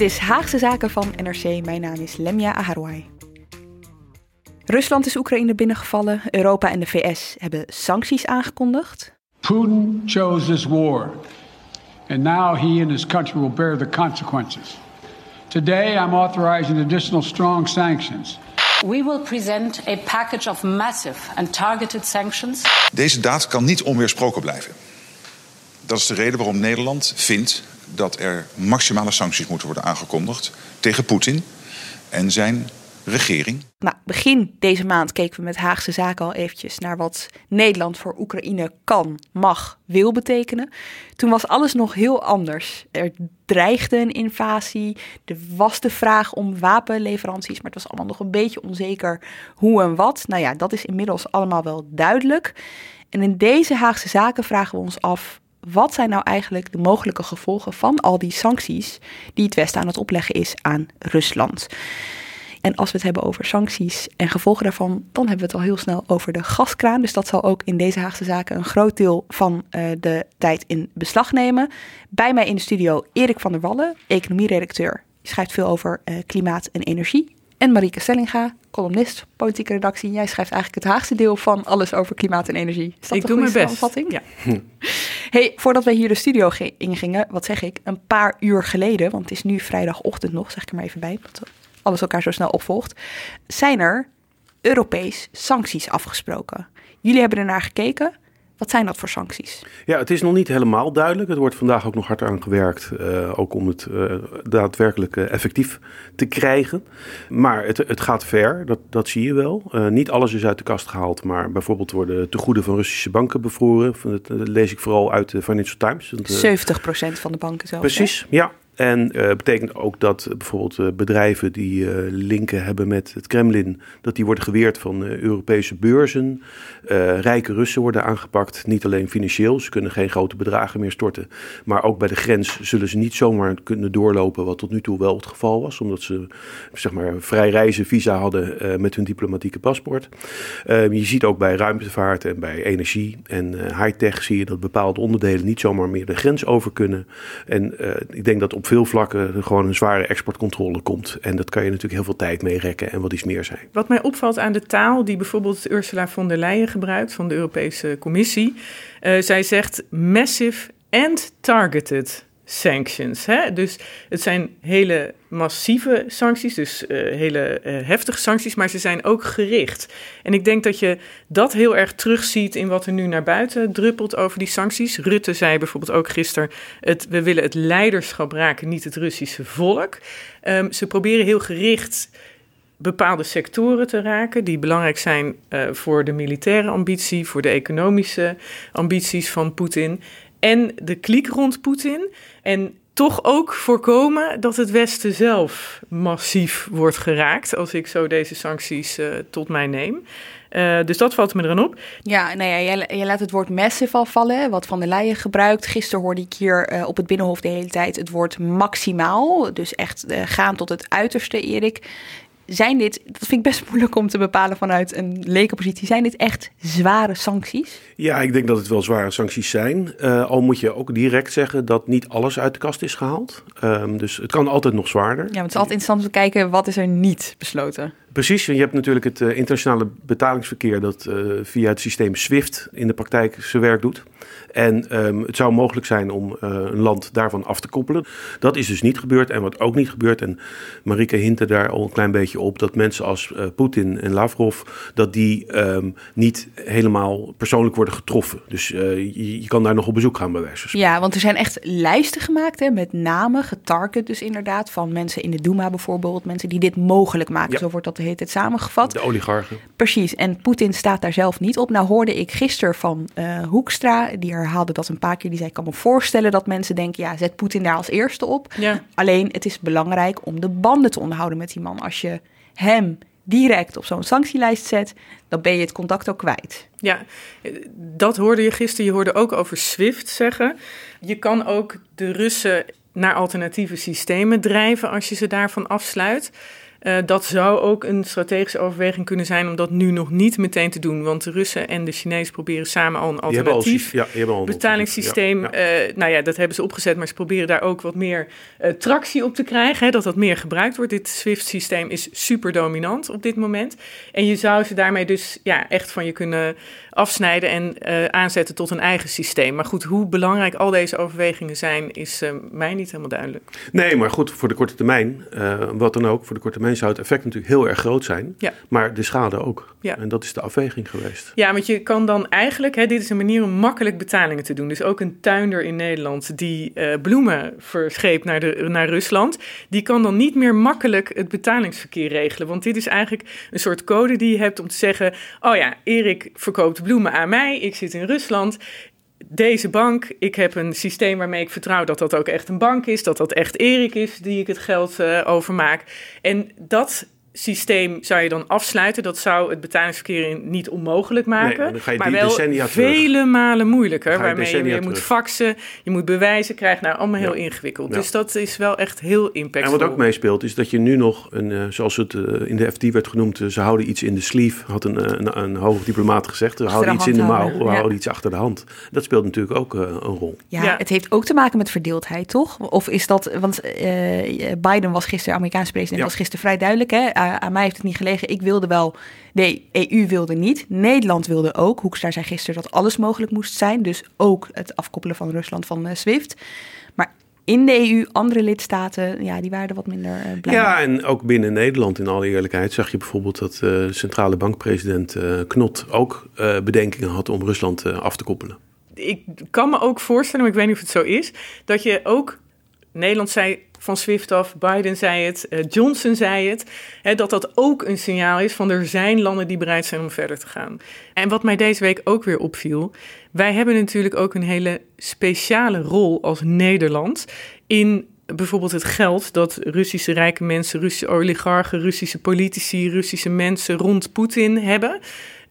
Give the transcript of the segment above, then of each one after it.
Dit is Haagse Zaken van NRC. Mijn naam is Lemia Aharwai. Rusland is Oekraïne binnengevallen. Europa en de VS hebben sancties aangekondigd. Putin chose this war. And now he and his country will bear the consequences. Today I'm authorizing additional strong sanctions. We will present a package of massive and targeted sanctions. Deze daad kan niet onweersproken blijven. Dat is de reden waarom Nederland vindt dat er maximale sancties moeten worden aangekondigd tegen Poetin en zijn regering. Nou, begin deze maand keken we met Haagse Zaken al eventjes naar wat Nederland voor Oekraïne kan, mag, wil betekenen. Toen was alles nog heel anders. Er dreigde een invasie, er was de vraag om wapenleveranties, maar het was allemaal nog een beetje onzeker hoe en wat. Nou ja, dat is inmiddels allemaal wel duidelijk. En in deze Haagse Zaken vragen we ons af wat zijn nou eigenlijk de mogelijke gevolgen van al die sancties die het Westen aan het opleggen is aan Rusland? En als we het hebben over sancties en gevolgen daarvan, dan hebben we het al heel snel over de gaskraan. Dus dat zal ook in deze Haagse zaken een groot deel van uh, de tijd in beslag nemen. Bij mij in de studio Erik van der Wallen, economieredacteur. Schrijft veel over uh, klimaat en energie. En Marieke Stellinga, columnist, politieke redactie. Jij schrijft eigenlijk het Haagse deel van alles over klimaat en energie. Is dat ik doe mijn best. Ja. hey, voordat wij hier de studio ingingen, wat zeg ik, een paar uur geleden, want het is nu vrijdagochtend nog, zeg ik er maar even bij, dat alles elkaar zo snel opvolgt, zijn er Europees sancties afgesproken. Jullie hebben ernaar gekeken. Wat zijn dat voor sancties? Ja, het is nog niet helemaal duidelijk. Het wordt vandaag ook nog hard aan gewerkt, uh, ook om het uh, daadwerkelijk uh, effectief te krijgen. Maar het, het gaat ver, dat, dat zie je wel. niet alles is uit de kast gehaald, maar bijvoorbeeld worden tegoeden van Russische banken bevroren. Dat lees ik vooral uit de Financial Times. 70% van de banken zelf. Precies, ja. En uh, betekent ook dat bijvoorbeeld uh, bedrijven die linken hebben met het Kremlin, dat die worden geweerd van Europese beurzen. rijke Russen worden aangepakt, niet alleen financieel, ze kunnen geen grote bedragen meer storten. Maar ook bij de grens zullen ze niet zomaar kunnen doorlopen, wat tot nu toe wel het geval was, omdat ze zeg maar vrij reizen visa hadden met hun diplomatieke paspoort. je ziet ook bij ruimtevaart en bij energie en high-tech zie je dat bepaalde onderdelen niet zomaar meer de grens over kunnen. En ik denk dat op veel vlakken gewoon een zware exportcontrole komt. En dat kan je natuurlijk heel veel tijd mee rekken en wat iets meer zijn. Wat mij opvalt aan de taal die bijvoorbeeld Ursula von der Leyen gebruikt van de Europese Commissie. Uh, zij zegt massive and targeted sanctions. Hè? Dus het zijn hele massieve sancties, dus uh, hele uh, heftige sancties, maar ze zijn ook gericht. En ik denk dat je dat heel erg terugziet in wat er nu naar buiten druppelt over die sancties. Rutte zei bijvoorbeeld ook gisteren: het, we willen het leiderschap raken, niet het Russische volk. Um, ze proberen heel gericht bepaalde sectoren te raken die belangrijk zijn uh, voor de militaire ambitie, voor de economische ambities van Poetin en de kliek rond Poetin. En toch ook voorkomen dat het Westen zelf massief wordt geraakt als ik zo deze sancties uh, tot mij neem. Uh, dus dat valt me eraan op. Ja, nou ja, jij, laat het woord massive al vallen, wat Van der Leyen gebruikt. Gisteren hoorde ik hier uh, op het Binnenhof de hele tijd het woord maximaal. Dus echt gaan tot het uiterste, Erik zijn dit, dat vind ik best moeilijk om te bepalen vanuit een lekenpositie, zijn dit echt zware sancties? Ja, ik denk dat het wel zware sancties zijn. Uh, al moet je ook direct zeggen dat niet alles uit de kast is gehaald. Um, dus het kan altijd nog zwaarder. Ja, want het is altijd interessant om te kijken wat is er niet besloten. Precies, je hebt natuurlijk het uh, internationale betalingsverkeer dat uh, via het systeem SWIFT in de praktijk zijn werk doet. En um, het zou mogelijk zijn om uh, een land daarvan af te koppelen. Dat is dus niet gebeurd. En wat ook niet gebeurt, en Marike hintte daar al een klein beetje op, dat mensen als Poetin en Lavrov, dat die um, niet helemaal persoonlijk worden getroffen. Dus je, je, kan daar nog op bezoek gaan bij wijze van Ja, want er zijn echt lijsten gemaakt hè, met namen, getarget dus inderdaad, van mensen in de Duma bijvoorbeeld, mensen die dit mogelijk maken. Ja. Zo wordt dat de hele tijd samengevat. De oligarchen. Precies, en Poetin staat daar zelf niet op. Nou hoorde ik gisteren van uh, Hoekstra, die herhaalde dat een paar keer. Die zei, ik kan me voorstellen dat mensen denken, ja, zet Poetin daar als eerste op. Ja. Alleen, het is belangrijk om de banden te onderhouden met die man. Als je hem direct op zo'n sanctielijst zet, dan ben je het contact ook kwijt. Ja, dat hoorde je gisteren. Je hoorde ook over SWIFT zeggen. Je kan ook de Russen naar alternatieve systemen drijven als je ze daarvan afsluit. Uh, dat zou ook een strategische overweging kunnen zijn om dat nu nog niet meteen te doen. Want de Russen en de Chinezen proberen samen al een alternatief al, ja, al betalingssysteem. Ja, ja. Uh, nou ja, dat hebben ze opgezet, maar ze proberen daar ook wat meer uh, tractie op te krijgen. Hè, dat dat meer gebruikt wordt. Dit SWIFT-systeem is super dominant op dit moment. En je zou ze daarmee dus ja, echt van je kunnen afsnijden en uh, aanzetten tot een eigen systeem. Maar goed, hoe belangrijk al deze overwegingen zijn, is uh, mij niet helemaal duidelijk. Nee, maar goed, voor de korte termijn, uh, wat dan ook, voor de korte termijn zou het effect natuurlijk heel erg groot zijn. Ja. Maar de schade ook. Ja. En dat is de afweging geweest. Ja, want je kan dan eigenlijk, hè, dit is een manier om makkelijk betalingen te doen. Dus ook een tuinder in Nederland die bloemen verscheept naar, de, naar Rusland, die kan dan niet meer makkelijk het betalingsverkeer regelen. Want dit is eigenlijk een soort code die je hebt om te zeggen: oh ja, Erik verkoopt bloemen aan mij. Ik zit in Rusland. Deze bank, ik heb een systeem waarmee ik vertrouw dat dat ook echt een bank is, dat dat echt Erik is die ik het geld uh, overmaak. En dat systeem zou je dan afsluiten. Dat zou het betalingsverkeer niet onmogelijk maken. Nee, maar, maar wel vele terug. malen moeilijker. Je waarmee je weer moet faxen, je moet bewijzen krijgen. Nou, allemaal heel ja. ingewikkeld. Ja. Dus dat is wel echt heel impactvol. En wat ook meespeelt is dat je nu nog, een, uh, zoals het uh, in de FD werd genoemd... Uh, ze houden iets in de sleeve, had een, een, een hoge diplomaat gezegd. Ze houden iets in de mouw, we houden iets achter de hand. Dat speelt natuurlijk ook een rol. Ja, het heeft ook te maken met verdeeldheid, toch? Of is dat, want Biden was gisteren, Amerikaanse president, was gisteren vrij duidelijk... hè aan mij heeft het niet gelegen. Ik wilde wel, de EU wilde niet. Nederland wilde ook. Hoekstra zei gisteren dat alles mogelijk moest zijn. Dus ook het afkoppelen van Rusland van uh, SWIFT. Maar in de EU, andere lidstaten, ja, die waren er wat minder uh, blij Ja, en ook binnen Nederland, in alle eerlijkheid, zag je bijvoorbeeld dat uh, de centrale bankpresident Knot ook bedenkingen had om Rusland af te koppelen. Ik kan me ook voorstellen, maar ik weet niet of het zo is, dat je ook Nederland zei van SWIFT af, Biden zei het, uh, Johnson zei het, hè, dat dat ook een signaal is van er zijn landen die bereid zijn om verder te gaan. En wat mij deze week ook weer opviel, wij hebben natuurlijk ook een hele speciale rol als Nederland in bijvoorbeeld het geld dat Russische rijke mensen, Russische oligarchen, Russische politici, Russische mensen rond Poetin hebben.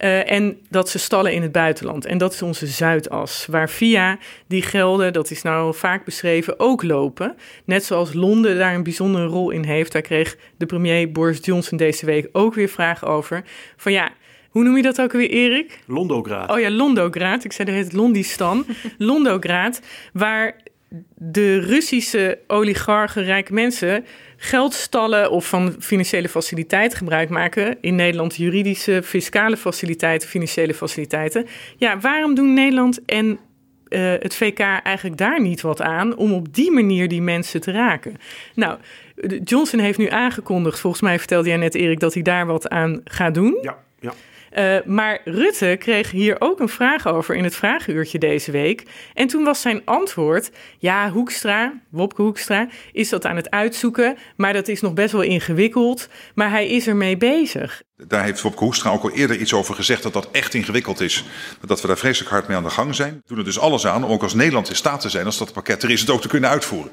Uh, en dat ze stallen in het buitenland. En dat is onze Zuidas, waar via die gelden, dat is nou vaak beschreven, ook lopen. Net zoals Londen daar een bijzondere rol in heeft. Daar kreeg de premier Boris Johnson deze week ook weer vragen over. Van ja, hoe noem je dat ook weer, Erik? Londograd. Oh ja, Londograd. Ik zei er het Londistan. Londograd, waar de Russische oligarchen, rijke mensen, geldstallen of van financiële faciliteiten gebruik maken. In Nederland juridische, fiscale faciliteiten, financiële faciliteiten. Ja, waarom doen Nederland en uh, het VK eigenlijk daar niet wat aan om op die manier die mensen te raken? Nou, Johnson heeft nu aangekondigd, volgens mij vertelde jij net Erik, dat hij daar wat aan gaat doen. Ja, ja. Uh, maar Rutte kreeg hier ook een vraag over in het vragenuurtje deze week. En toen was zijn antwoord: ja, Hoekstra, Wopke Hoekstra, is dat aan het uitzoeken. Maar dat is nog best wel ingewikkeld. Maar hij is ermee bezig. Daar heeft Wopke Hoekstra ook al eerder iets over gezegd dat dat echt ingewikkeld is. Dat we daar vreselijk hard mee aan de gang zijn. We doen er dus alles aan om ook als Nederland in staat te zijn, als dat pakket er is, het ook te kunnen uitvoeren.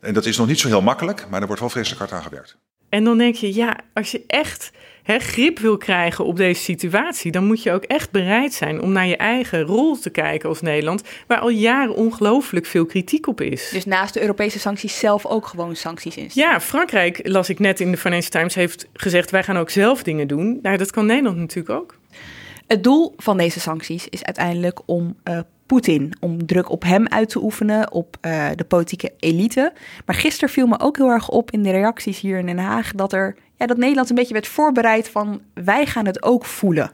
En dat is nog niet zo heel makkelijk, maar er wordt wel vreselijk hard aan gewerkt. En dan denk je, ja, als je echt hè, grip wil krijgen op deze situatie, dan moet je ook echt bereid zijn om naar je eigen rol te kijken als Nederland, waar al jaren ongelooflijk veel kritiek op is. Dus naast de Europese sancties zelf ook gewoon sancties in. Ja, Frankrijk, las ik net in de Financial Times, heeft gezegd wij gaan ook zelf dingen doen. Nou, dat kan Nederland natuurlijk ook. Het doel van deze sancties is uiteindelijk om uh, Poetin om druk op hem uit te oefenen, op uh, de politieke elite. Maar gisteren viel me ook heel erg op in de reacties hier in Den Haag dat er ja, dat Nederland een beetje werd voorbereid van wij gaan het ook voelen.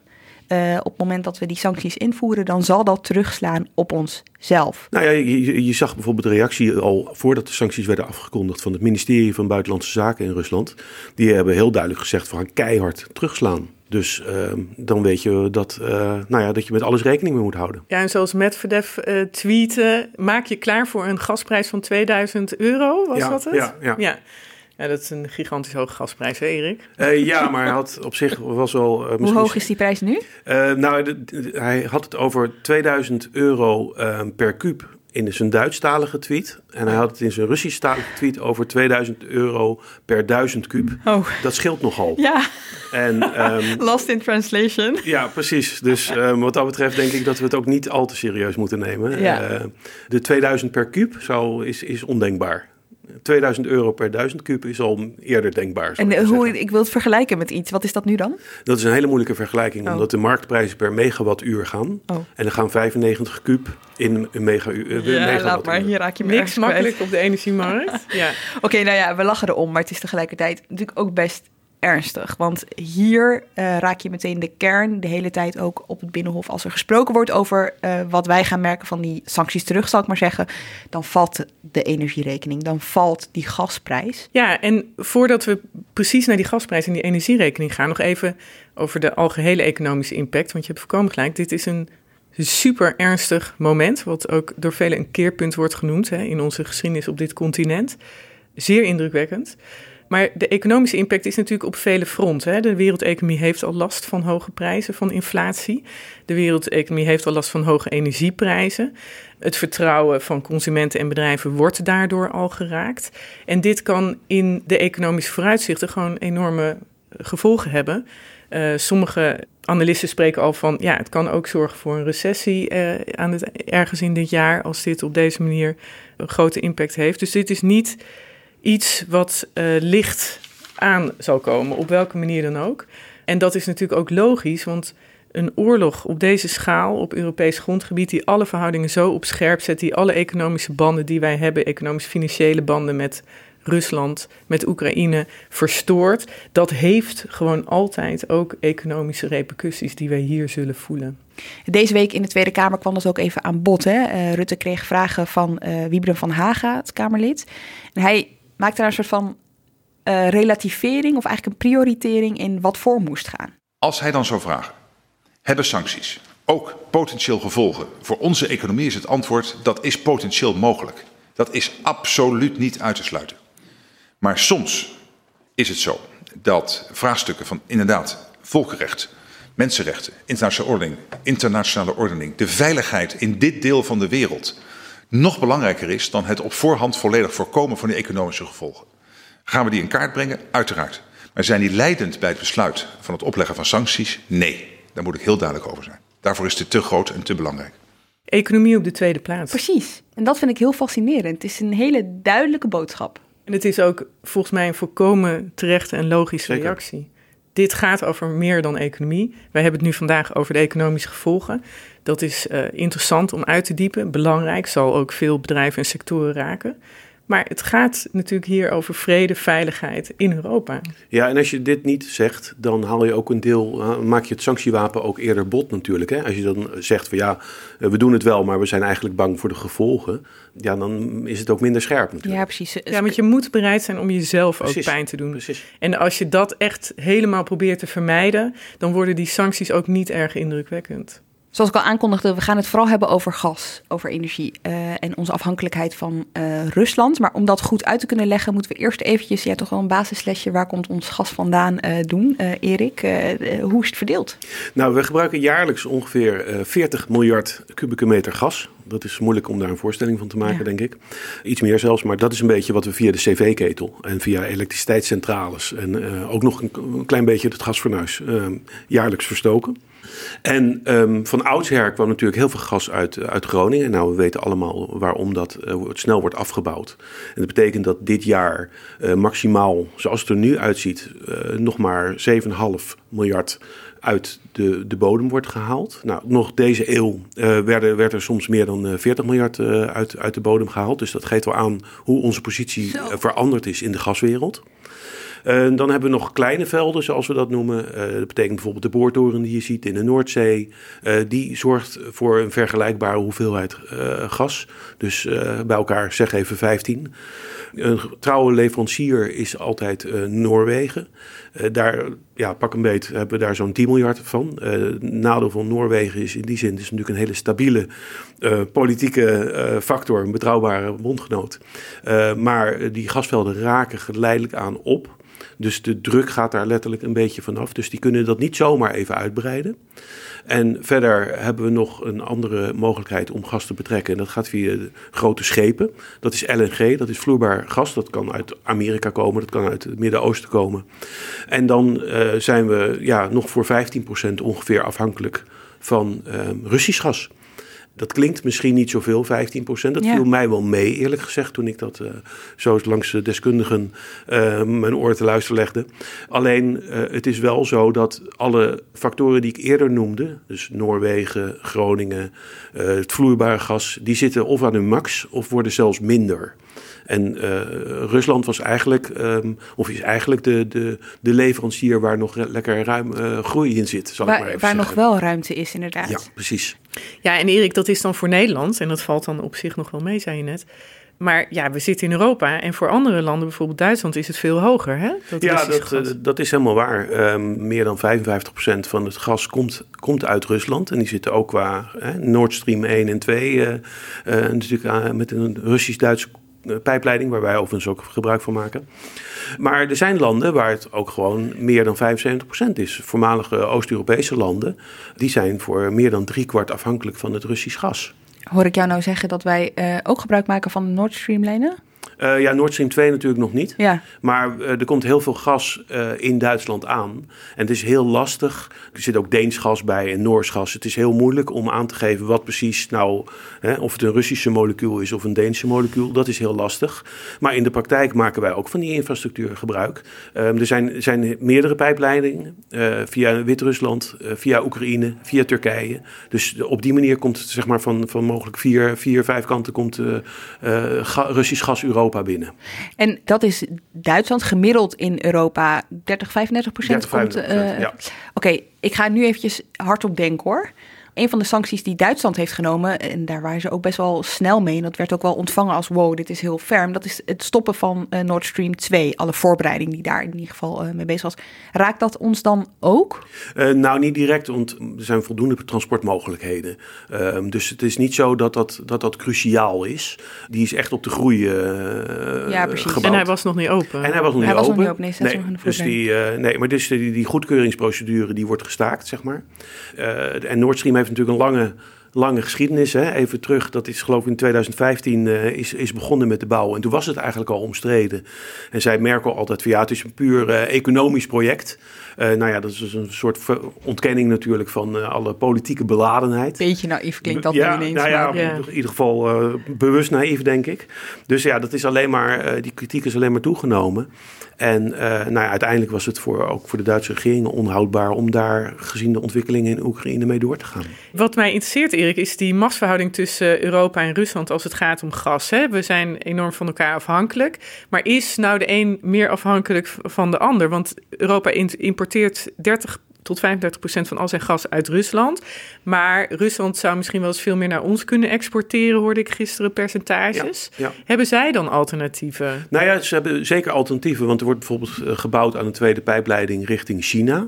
Uh, op het moment dat we die sancties invoeren, dan zal dat terugslaan op onszelf. Nou ja, je, je, zag bijvoorbeeld de reactie al voordat de sancties werden afgekondigd van het ministerie van Buitenlandse Zaken in Rusland. Die hebben heel duidelijk gezegd van keihard terugslaan. Dus uh, dan weet je dat, uh, nou ja, dat je met alles rekening mee moet houden. Ja, en zoals Medvedev uh, tweette, maak je klaar voor een gasprijs van 2000 euro, was ja, dat het? Ja, ja. ja. Ja, dat is een gigantisch hoge gasprijs, hè Erik? Uh, ja, maar hij had op zich was wel... Uh, Hoe hoog is die prijs nu? Uh, nou, de, de, hij had het over 2000 euro per kuub in zijn Duitsstalige tweet. En hij had het in zijn Russisch-talige tweet over 2000 euro per 1000 kuub. Oh. Dat scheelt nogal. Ja. En, um, Lost in translation. Ja, precies. Dus um, wat dat betreft denk ik dat we het ook niet al te serieus moeten nemen. Ja. de 2000 per kuub zou, is, is ondenkbaar. 2000 euro per 1000 kuub is al eerder denkbaar. En ik, hoe, ik wil het vergelijken met iets. Wat is dat nu dan? Dat is een hele moeilijke vergelijking, Oh. omdat de marktprijzen per megawattuur gaan. Oh. En er gaan 95 kuub in een mega, uh, Ja, megawattuur. laat maar. Hier raak je Niks makkelijk op de energiemarkt. ja. Oké, nou ja, we lachen erom, maar het is tegelijkertijd natuurlijk ook best ernstig. Want hier uh, raak je meteen de kern de hele tijd ook op het Binnenhof. Als er gesproken wordt over uh, wat wij gaan merken van die sancties terug, zal ik maar zeggen, dan valt de energierekening, dan valt die gasprijs. Ja, en voordat we precies naar die gasprijs en die energierekening gaan, nog even over de algehele economische impact. Want je hebt voorkomen gelijk, dit is een super ernstig moment, wat ook door velen een keerpunt wordt genoemd hè, in onze geschiedenis op dit continent. Zeer indrukwekkend. Maar de economische impact is natuurlijk op vele fronten. Hè. De wereldeconomie heeft al last van hoge prijzen, van inflatie. De wereldeconomie heeft al last van hoge energieprijzen. Het vertrouwen van consumenten en bedrijven wordt daardoor al geraakt. En dit kan in de economische vooruitzichten gewoon enorme gevolgen hebben. Uh, sommige analisten spreken al van, ja, het kan ook zorgen voor een recessie uh, aan het, ergens in dit jaar, als dit op deze manier een grote impact heeft. Dus dit is niet iets wat uh, licht aan zal komen, op welke manier dan ook. En dat is natuurlijk ook logisch, want een oorlog op deze schaal, op Europees grondgebied, die alle verhoudingen zo op scherp zet, die alle economische banden die wij hebben, economisch-financiële banden met Rusland, met Oekraïne, verstoort, dat heeft gewoon altijd ook economische repercussies die wij hier zullen voelen. Deze week in de Tweede Kamer kwam dat ook even aan bod. Hè? Uh, Rutte kreeg vragen van uh, Wiebren van Haga, het Kamerlid. En hij maakte daar een soort van uh, relativering of eigenlijk een prioritering in wat voor moest gaan. Als hij dan zou vragen, hebben sancties ook potentieel gevolgen voor onze economie, is het antwoord dat is potentieel mogelijk. Dat is absoluut niet uit te sluiten. Maar soms is het zo dat vraagstukken van inderdaad volkenrecht, mensenrechten, internationale ordening, internationale ordening, de veiligheid in dit deel van de wereld nog belangrijker is dan het op voorhand volledig voorkomen van die economische gevolgen. Gaan we die in kaart brengen? Uiteraard. Maar zijn die leidend bij het besluit van het opleggen van sancties? Nee, daar moet ik heel duidelijk over zijn. Daarvoor is dit te groot en te belangrijk. Economie op de tweede plaats. Precies. En dat vind ik heel fascinerend. Het is een hele duidelijke boodschap. En het is ook volgens mij een volkomen terechte en logische Zeker. reactie. Dit gaat over meer dan economie. Wij hebben het nu vandaag over de economische gevolgen. Dat is uh, interessant om uit te diepen. Belangrijk, zal ook veel bedrijven en sectoren raken. Maar het gaat natuurlijk hier over vrede, veiligheid in Europa. Ja, en als je dit niet zegt, dan haal je ook een deel, uh, maak je het sanctiewapen ook eerder bot natuurlijk. Hè? Als je dan zegt van ja, uh, we doen het wel, maar we zijn eigenlijk bang voor de gevolgen. Ja, dan is het ook minder scherp natuurlijk. Ja, precies. Ja, want je moet bereid zijn om jezelf Precies, ook pijn te doen. Precies. En als je dat echt helemaal probeert te vermijden, dan worden die sancties ook niet erg indrukwekkend. Zoals ik al aankondigde, we gaan het vooral hebben over gas, over energie uh, en onze afhankelijkheid van uh, Rusland. Maar om dat goed uit te kunnen leggen, moeten we eerst eventjes, ja, toch wel een basislesje, waar komt ons gas vandaan uh, doen, Erik? hoe is het verdeeld? Nou, we gebruiken jaarlijks ongeveer 40 miljard kubieke meter gas. Dat is moeilijk om daar een voorstelling van te maken, ja. denk ik. Iets meer zelfs, maar dat is een beetje wat we via de cv-ketel en via elektriciteitscentrales en ook nog een, een, klein beetje het gasfornuis jaarlijks verstoken. En ehm, van oudsher kwam natuurlijk heel veel gas uit, uit Groningen. Nou, we weten allemaal waarom dat uh, snel wordt afgebouwd. En dat betekent dat dit jaar uh, maximaal, zoals het er nu uitziet, nog maar 7,5 miljard uit de, de bodem wordt gehaald. Nou, nog deze eeuw uh, werden, werd er soms meer dan uh, 40 miljard uh, uit, uit de bodem gehaald. Dus dat geeft wel aan hoe onze positie veranderd is in de gaswereld. Uh, dan hebben we nog kleine velden, zoals we dat noemen. Uh, dat betekent bijvoorbeeld de boortoren die je ziet in de Noordzee. Uh, die zorgt voor een vergelijkbare hoeveelheid gas. Dus bij elkaar zeg even 15. Een trouwe leverancier is altijd Noorwegen. daar, ja, pak een beet, hebben we daar zo'n 10 miljard van. het nadeel van Noorwegen is in die zin, het is natuurlijk een hele stabiele politieke factor, een betrouwbare bondgenoot. maar die gasvelden raken geleidelijk aan op. Dus de druk gaat daar letterlijk een beetje vanaf. Dus die kunnen dat niet zomaar even uitbreiden. En verder hebben we nog een andere mogelijkheid om gas te betrekken. En dat gaat via grote schepen. Dat is LNG, dat is vloeibaar gas. Dat kan uit Amerika komen, dat kan uit het Midden-Oosten komen. En dan uh, zijn we ja, nog voor 15% ongeveer afhankelijk van uh, Russisch gas. Dat klinkt misschien niet zoveel, 15 procent. Dat ja. viel mij wel mee, eerlijk gezegd, toen ik dat uh, zo langs de deskundigen uh, mijn oor te luisteren legde. Alleen, uh, het is wel zo dat alle factoren die ik eerder noemde, dus Noorwegen, Groningen, het vloeibare gas, die zitten of aan hun max of worden zelfs minder. En uh, Rusland was eigenlijk, um, of is eigenlijk de, de, de leverancier waar nog lekker ruim uh, groei in zit. Zal waar ik maar even waar zeggen. nog wel ruimte is, inderdaad. Ja, precies. Ja, en Erik, dat is dan voor Nederland, en dat valt dan op zich nog wel mee, zei je net. Maar ja, we zitten in Europa en voor andere landen, bijvoorbeeld Duitsland, is het veel hoger. Hè? Dat ja, dat, uh, dat is helemaal waar. Um, meer dan 55% van het gas komt, komt uit Rusland. En die zitten ook qua hè, Nord Stream 1 en 2 uh, uh, natuurlijk met een Russisch-Duitse pijpleiding, waar wij overigens ook gebruik van maken. Maar er zijn landen waar het ook gewoon meer dan 75% is. Voormalige Oost-Europese landen, die zijn voor meer dan driekwart afhankelijk van het Russisch gas. Hoor ik jou nou zeggen dat wij uh, ook gebruik maken van de Nord Stream-lijnen? Uh, ja, Nord Stream 2 natuurlijk nog niet. Ja. Maar uh, er komt heel veel gas uh, in Duitsland aan. En het is heel lastig. Er zit ook Deens gas bij en Noors gas. Het is heel moeilijk om aan te geven wat precies nou... Hè, of het een Russische molecuul is of een Deense molecuul. Dat is heel lastig. Maar in de praktijk maken wij ook van die infrastructuur gebruik. Um, er zijn, zijn meerdere pijpleidingen. via Wit-Rusland, via Oekraïne, via Turkije. Dus op die manier komt het zeg maar van, van mogelijk vier, vier, vijf kanten... komt Russisch gas Europa Europa binnen. En dat is Duitsland gemiddeld in Europa 30, 35 procent? 30, 35 uh, ja. Oké, okay, ik ga nu eventjes hardop denken hoor. Een van de sancties die Duitsland heeft genomen, en daar waren ze ook best wel snel mee, en dat werd ook wel ontvangen als wow, dit is heel ferm, dat is het stoppen van uh, Nord Stream 2. Alle voorbereiding die daar in ieder geval uh, mee bezig was. Raakt dat ons dan ook? Uh, nou, niet direct, want er zijn voldoende transportmogelijkheden. Uh, dus het is niet zo dat dat, dat dat cruciaal is. Die is echt op de groei ja, precies. gebouwd. En hij was nog niet open. En hij was nog hij niet was open. Nog niet open. Nee, nee, dus die, nee, maar dus die, die goedkeuringsprocedure die wordt gestaakt, zeg maar. en Nord Stream heeft natuurlijk een lange, lange geschiedenis. Hè? Even terug, dat is geloof ik in 2015 uh, is, is begonnen met de bouw. En toen was het eigenlijk al omstreden. En zei Merkel altijd van ja, het is een puur uh, economisch project. Uh, nou ja, dat is dus een soort ontkenning natuurlijk van uh, alle politieke beladenheid. Beetje naïef klinkt dat ja, nu ineens. Nou ja, maar, ja, in ieder geval uh, bewust naïef, denk ik. Dus ja, dat is alleen maar, die kritiek is alleen maar toegenomen. En nou ja, uiteindelijk was het voor, ook voor de Duitse regering onhoudbaar om daar gezien de ontwikkelingen in Oekraïne mee door te gaan. Wat mij interesseert, Erik, is die machtsverhouding tussen Europa en Rusland als het gaat om gas. Hè? We zijn enorm van elkaar afhankelijk. Maar is nou de een meer afhankelijk van de ander? Want Europa importeert 30 tot 35 procent van al zijn gas uit Rusland. Maar Rusland zou misschien wel eens veel meer naar ons kunnen exporteren, hoorde ik gisteren percentages. Ja, ja. Hebben zij dan alternatieven? Nou ja, ze hebben zeker alternatieven. Want er wordt bijvoorbeeld gebouwd aan een tweede pijpleiding richting China.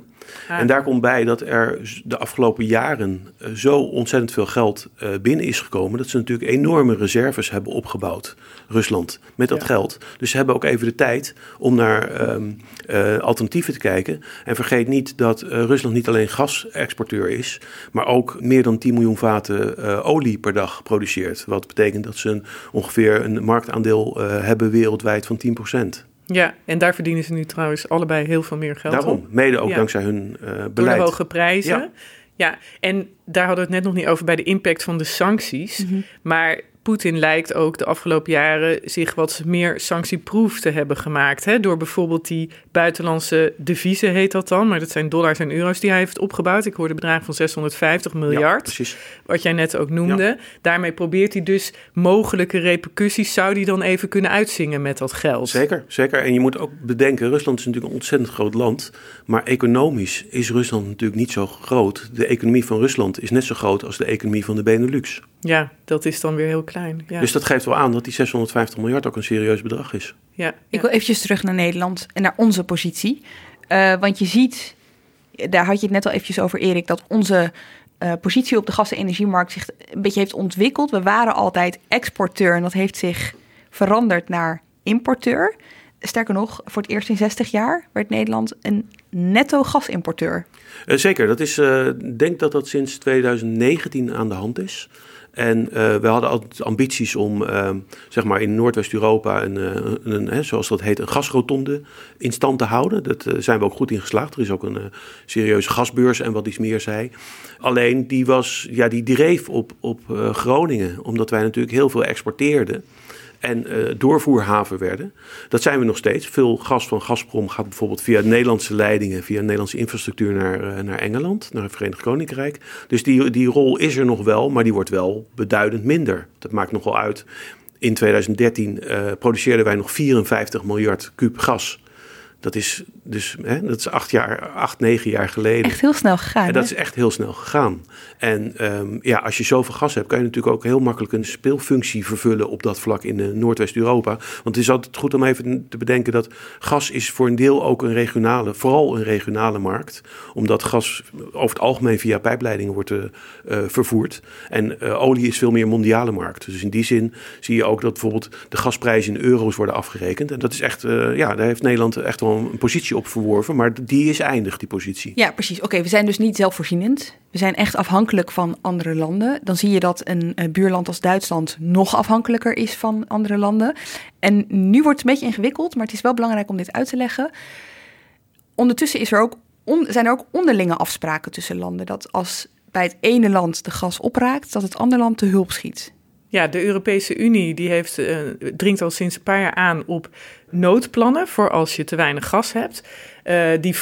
En daar komt bij dat er de afgelopen jaren zo ontzettend veel geld binnen is gekomen. Dat ze natuurlijk enorme reserves hebben opgebouwd, Rusland, met dat ja. geld. Dus ze hebben ook even de tijd om naar um, uh, alternatieven te kijken. En vergeet niet dat uh, Rusland niet alleen gasexporteur is, maar ook meer dan 10 miljoen vaten uh, olie per dag produceert. Wat betekent dat ze een, ongeveer een marktaandeel hebben wereldwijd van 10 procent. Ja, en daar verdienen ze nu trouwens allebei heel veel meer geld Daarom, op. mede ook ja. dankzij hun uh, beleid. Door de hoge prijzen. Ja. Ja, en daar hadden we het net nog niet over bij de impact van de sancties. Maar Poetin lijkt ook de afgelopen jaren zich wat meer sanctieproef te hebben gemaakt. Hè? Door bijvoorbeeld die buitenlandse deviezen, heet dat dan. Maar dat zijn dollars en euro's die hij heeft opgebouwd. Ik hoorde bedragen van 650 miljard. precies. Wat jij net ook noemde. Daarmee probeert hij dus mogelijke repercussies. Zou die dan even kunnen uitzingen met dat geld? Zeker, zeker. En je moet ook bedenken, Rusland is natuurlijk een ontzettend groot land. Maar economisch is Rusland natuurlijk niet zo groot. De economie van Rusland is net zo groot als de economie van de Benelux. Ja, dat is dan weer heel klein. Ja. Dus dat geeft wel aan dat die 650 miljard ook een serieus bedrag is. ja, Ik wil eventjes terug naar Nederland en naar onze positie. Eh, want je ziet, daar had je het net al eventjes over, Erik, dat onze eh, positie op de gas- en energiemarkt zich een beetje heeft ontwikkeld. We waren altijd exporteur en dat heeft zich veranderd naar importeur. Sterker nog, voor het eerst in 60 jaar werd Nederland een netto gasimporteur. Eh, zeker, dat is, eh, ik denk dat dat sinds 2019 aan de hand is. En eh, we hadden altijd ambities om, eh, zeg maar, in Noordwest-Europa een, eh, een, zoals dat heet, een gasrotonde in stand te houden. Dat eh, zijn we ook goed in geslaagd. Er is ook een serieuze gasbeurs en wat iets meer zei. Alleen die was, ja, die dreef op, op Groningen, omdat wij natuurlijk heel veel exporteerden en eh, doorvoerhaven werden. Dat zijn we nog steeds. Veel gas van Gazprom gaat bijvoorbeeld via Nederlandse leidingen, via Nederlandse infrastructuur naar, eh, naar Engeland, naar het Verenigd Koninkrijk. Dus die, die rol is er nog wel, maar die wordt wel beduidend minder. Dat maakt nogal uit. In 2013 eh, produceerden wij nog 54 miljard kuub gas. Dat is dus hè, dat is acht, jaar, acht, negen jaar geleden. Echt heel snel gegaan. En dat hè? is echt heel snel gegaan. En ehm, ja, als je zoveel gas hebt, kan je natuurlijk ook heel makkelijk een speelfunctie vervullen op dat vlak in eh, Noordwest-Europa. Want het is altijd goed om even te bedenken dat gas is voor een deel ook een regionale, vooral een regionale markt. Omdat gas over het algemeen via pijpleidingen wordt eh, eh, vervoerd. En olie is veel meer mondiale markt. Dus in die zin zie je ook dat bijvoorbeeld de gasprijzen in euro's worden afgerekend. En dat is echt, ja, daar heeft Nederland echt wel een positie op verworven. Maar die is eindig, die positie. Ja, precies. Oké, we zijn dus niet zelfvoorzienend. We zijn echt afhankelijk van andere landen. Dan zie je dat een, eh, buurland als Duitsland nog afhankelijker is van andere landen. En nu wordt het een beetje ingewikkeld, maar het is wel belangrijk om dit uit te leggen. Ondertussen is er ook on- zijn er ook onderlinge afspraken tussen landen. Dat als bij het ene land de gas opraakt, dat het andere land te hulp schiet. Ja, de Europese Unie die heeft, eh, dringt al sinds een paar jaar aan op noodplannen voor als je te weinig gas hebt. Eh, die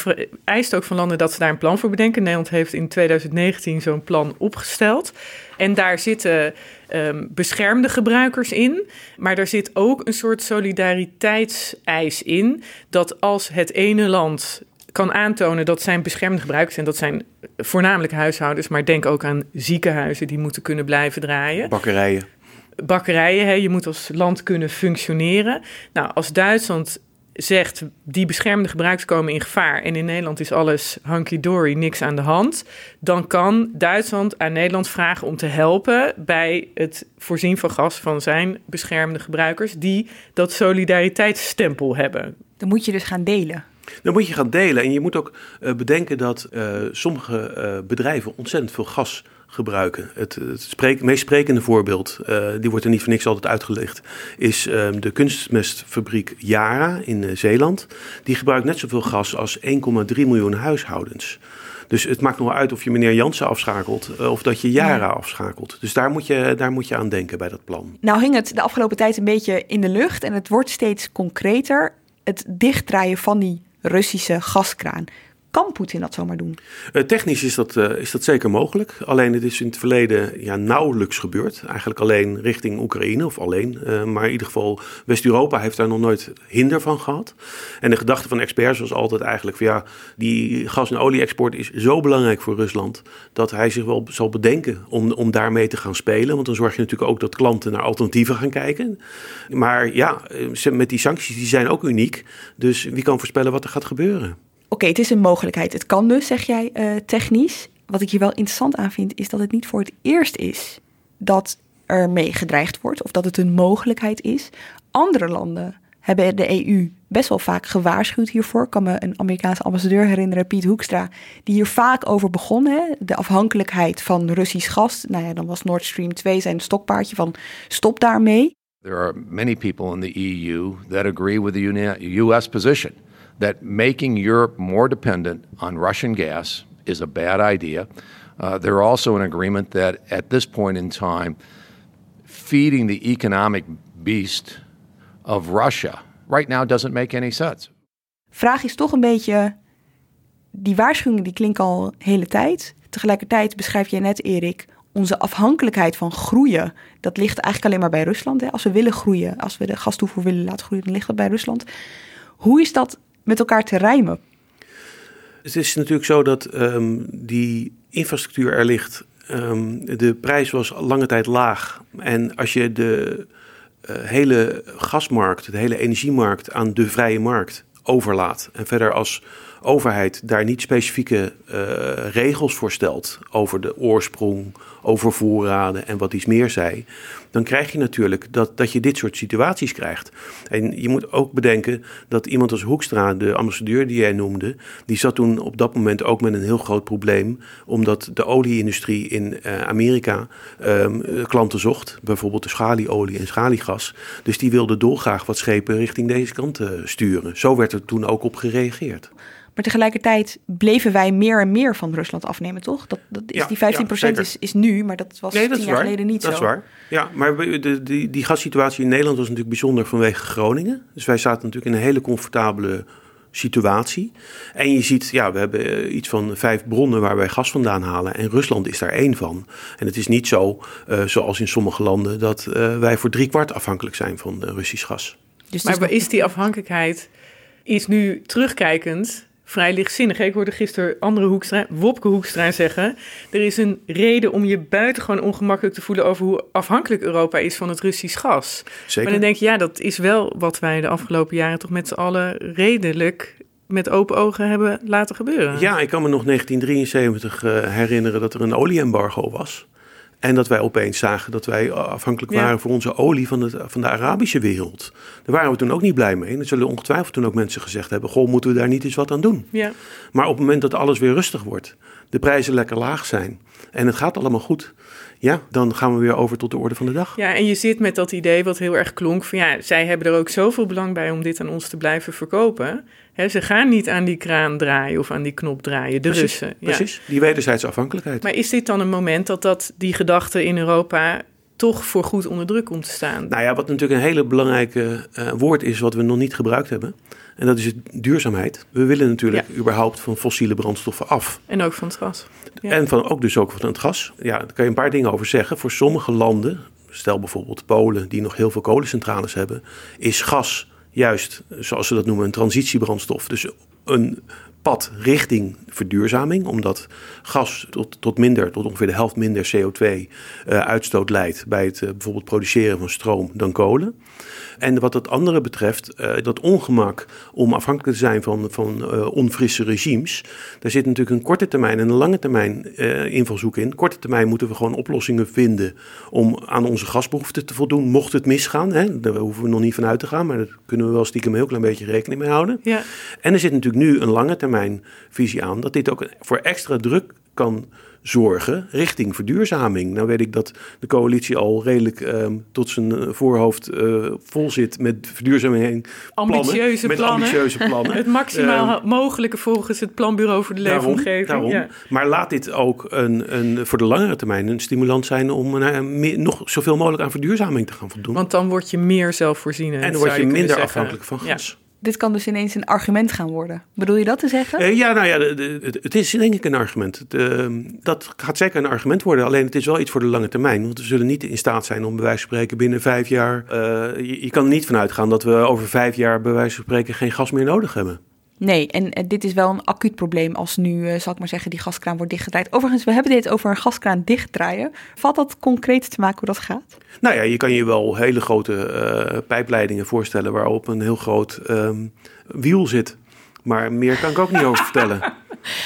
eist ook van landen dat ze daar een plan voor bedenken. Nederland heeft in 2019 zo'n plan opgesteld. En daar zitten ehm, beschermde gebruikers in. Maar daar zit ook een soort solidariteitseis in. Dat als het ene land kan aantonen dat zijn beschermde gebruikers, en dat zijn voornamelijk huishoudens, maar denk ook aan ziekenhuizen die moeten kunnen blijven draaien Bakkerijen. Bakkerijen. Hè, je moet als land kunnen functioneren. Nou, als Duitsland zegt die beschermde gebruikers komen in gevaar en in Nederland is alles hunky-dory, niks aan de hand, dan kan Duitsland aan Nederland vragen om te helpen bij het voorzien van gas van zijn beschermde gebruikers die dat solidariteitsstempel hebben. Dan moet je dus gaan delen. Dan moet je gaan delen. En je moet ook eh, bedenken dat eh, sommige eh, bedrijven ontzettend veel gas gebruiken. Het, het spreek- meest sprekende voorbeeld, eh, die wordt er niet voor niks altijd uitgelegd, is ehm, de kunstmestfabriek Yara in eh, Zeeland. Die gebruikt net zoveel gas als 1,3 miljoen huishoudens. Dus het maakt nog wel uit of je meneer Jansen afschakelt eh, of dat je Yara afschakelt. Dus daar moet, je, daar moet je aan denken bij dat plan. Nou hing het de afgelopen tijd een beetje in de lucht en het wordt steeds concreter. Het dichtdraaien van die Russische gaskraan. Kan Poetin dat zomaar doen? Eh, technisch is dat, eh, is dat zeker mogelijk. Alleen het is in het verleden ja, nauwelijks gebeurd. Eigenlijk alleen richting Oekraïne, of alleen. eh, maar in ieder geval, West-Europa heeft daar nog nooit hinder van gehad. En de gedachte van experts was altijd eigenlijk van ja, die gas- en olie-export is zo belangrijk voor Rusland. dat hij zich wel zal bedenken om, om daarmee te gaan spelen. Want dan zorg je natuurlijk ook dat klanten naar alternatieven gaan kijken. Maar ja, met die sancties, die zijn ook uniek. Dus wie kan voorspellen wat er gaat gebeuren? Oké, het is een mogelijkheid. Het kan dus, zeg jij, eh, technisch. Wat ik hier wel interessant aan vind, is dat het niet voor het eerst is dat er mee gedreigd wordt of dat het een mogelijkheid is. Andere landen hebben de EU best wel vaak gewaarschuwd hiervoor. Ik kan me een Amerikaanse ambassadeur herinneren, Piet Hoekstra, die hier vaak over begon. Hè? De afhankelijkheid van Russisch gas. Nou ja, dan was Nord Stream 2 zijn stokpaardje van stop daarmee. There are many people in the EU that agree with the US position that making Europe more dependent on Russian gas is a bad idea. Uh, they're also in agreement that at this point in time, feeding the economic beast of Russia right now doesn't make any sense. Vraag is toch een beetje, die waarschuwingen die klinken al hele tijd. Tegelijkertijd beschrijf jij net, Erik, onze afhankelijkheid van groeien. Dat ligt eigenlijk alleen maar bij Rusland. Hè? Als we willen groeien, als we de gastoevoer willen laten groeien, dan ligt dat bij Rusland. Hoe is dat met elkaar te rijmen? Het is natuurlijk zo dat ehm, die infrastructuur er ligt. Ehm, de prijs was lange tijd laag. En als je de eh, hele gasmarkt, de hele energiemarkt aan de vrije markt overlaat. En verder als overheid daar niet specifieke uh, regels voor stelt over de oorsprong, over voorraden en wat iets meer zei, dan krijg je natuurlijk dat, dat je dit soort situaties krijgt. En je moet ook bedenken dat iemand als Hoekstra, de ambassadeur die jij noemde, die zat toen op dat moment ook met een heel groot probleem, omdat de olieindustrie in uh, Amerika um, klanten zocht, bijvoorbeeld de schalieolie en schaliegas. Dus die wilde dolgraag wat schepen richting deze kant uh, sturen. Zo werd er toen ook op gereageerd. Maar tegelijkertijd bleven wij meer en meer van Rusland afnemen, toch? Dat, dat is, Ja, die 15% ja, is, is nu, maar dat was Nee, dat tien is jaar waar. geleden niet dat zo. is waar. Ja, maar de, die, die gassituatie in Nederland was natuurlijk bijzonder vanwege Groningen. Dus wij zaten natuurlijk in een hele comfortabele situatie. En je ziet, ja, we hebben eh, iets van vijf bronnen waar wij gas vandaan halen. En Rusland is daar één van. En het is niet zo, eh, zoals in sommige landen, dat eh, wij voor driekwart afhankelijk zijn van Russisch gas. Dus Maar is die afhankelijkheid is nu terugkijkend vrij lichtzinnig. Ik hoorde gisteren andere Hoekstra, Wopke Hoekstra zeggen... er is een reden om je buitengewoon ongemakkelijk te voelen... over hoe afhankelijk Europa is van het Russisch gas. Zeker. Maar dan denk je, ja, dat is wel wat wij de afgelopen jaren... toch met z'n allen redelijk met open ogen hebben laten gebeuren. Ja, ik kan me nog 1973 eh, herinneren dat er een olieembargo was. En dat wij opeens zagen dat wij afhankelijk Ja. waren voor onze olie van, het, van de Arabische wereld. Daar waren we toen ook niet blij mee. En er zullen ongetwijfeld toen ook mensen gezegd hebben: Goh, moeten we daar niet eens wat aan doen? Ja. Maar op het moment dat alles weer rustig wordt, de prijzen lekker laag zijn en het gaat allemaal goed, ja, dan gaan we weer over tot de orde van de dag. Ja, en je zit met dat idee wat heel erg klonk van ja, zij hebben er ook zoveel belang bij om dit aan ons te blijven verkopen. Ze gaan niet aan die kraan draaien of aan die knop draaien, de Precies, Russen. Ja. Precies, die wederzijdse afhankelijkheid. Maar is dit dan een moment dat, dat die gedachte in Europa toch voor goed onder druk komt te staan? Nou ja, wat natuurlijk een hele belangrijke eh, woord is wat we nog niet gebruikt hebben. En dat is het duurzaamheid. We willen natuurlijk überhaupt van fossiele brandstoffen af. En ook van het gas. Ja. En van ook dus ook van het gas. Ja, daar kan je een paar dingen over zeggen. Voor sommige landen, stel bijvoorbeeld Polen, die nog heel veel kolencentrales hebben, is gas juist, zoals ze dat noemen, een transitiebrandstof. Dus een pad richting verduurzaming, omdat gas tot, tot minder, tot ongeveer de helft minder CO2-uitstoot leidt bij het eh, bijvoorbeeld produceren van stroom dan kolen. En wat het andere betreft, eh, dat ongemak om afhankelijk te zijn van, van eh, onfrisse regimes, daar zit natuurlijk een korte termijn en een lange termijn eh, invalshoek in. Korte termijn moeten we gewoon oplossingen vinden om aan onze gasbehoeften te voldoen, mocht het misgaan. Hè? Daar hoeven we nog niet van uit te gaan, maar daar kunnen we wel stiekem een heel klein beetje rekening mee houden. Ja. En er zit natuurlijk nu een lange termijn visie aan dat dit ook voor extra druk kan zorgen richting verduurzaming. Nou weet ik dat de coalitie al redelijk ehm, tot zijn eh, voorhoofd eh, vol zit met verduurzaming plannen, Ambitieuze met plannen. ambitieuze plannen. Het maximaal Ehm, mogelijke volgens het Planbureau voor de Leefomgeving. Daarom, Ja. Maar laat dit ook een, een, voor de langere termijn een stimulans zijn om meer, nog zoveel mogelijk aan verduurzaming te gaan voldoen. Want dan word je meer zelfvoorzienend. en dan word je minder afhankelijk van Ja. Dit kan dus ineens een argument gaan worden. Bedoel je dat te zeggen? Eh, ja, nou ja, het, is denk ik een argument. Dat gaat zeker een argument worden. Alleen het is wel iets voor de lange termijn. Want we zullen niet in staat zijn om bij wijze van spreken binnen vijf jaar... eh, je, kan er niet van uitgaan dat we over vijf jaar bij wijze van spreken geen gas meer nodig hebben. Nee, en eh, dit is wel een acuut probleem als nu, eh, zal ik maar zeggen, die gaskraan wordt dichtgedraaid. Overigens, we hebben dit over een gaskraan dichtdraaien. Valt dat concreet te maken hoe dat gaat? Nou ja, je kan je wel hele grote eh, pijpleidingen voorstellen... waarop een heel groot ehm, wiel zit. Maar meer kan ik ook niet over vertellen.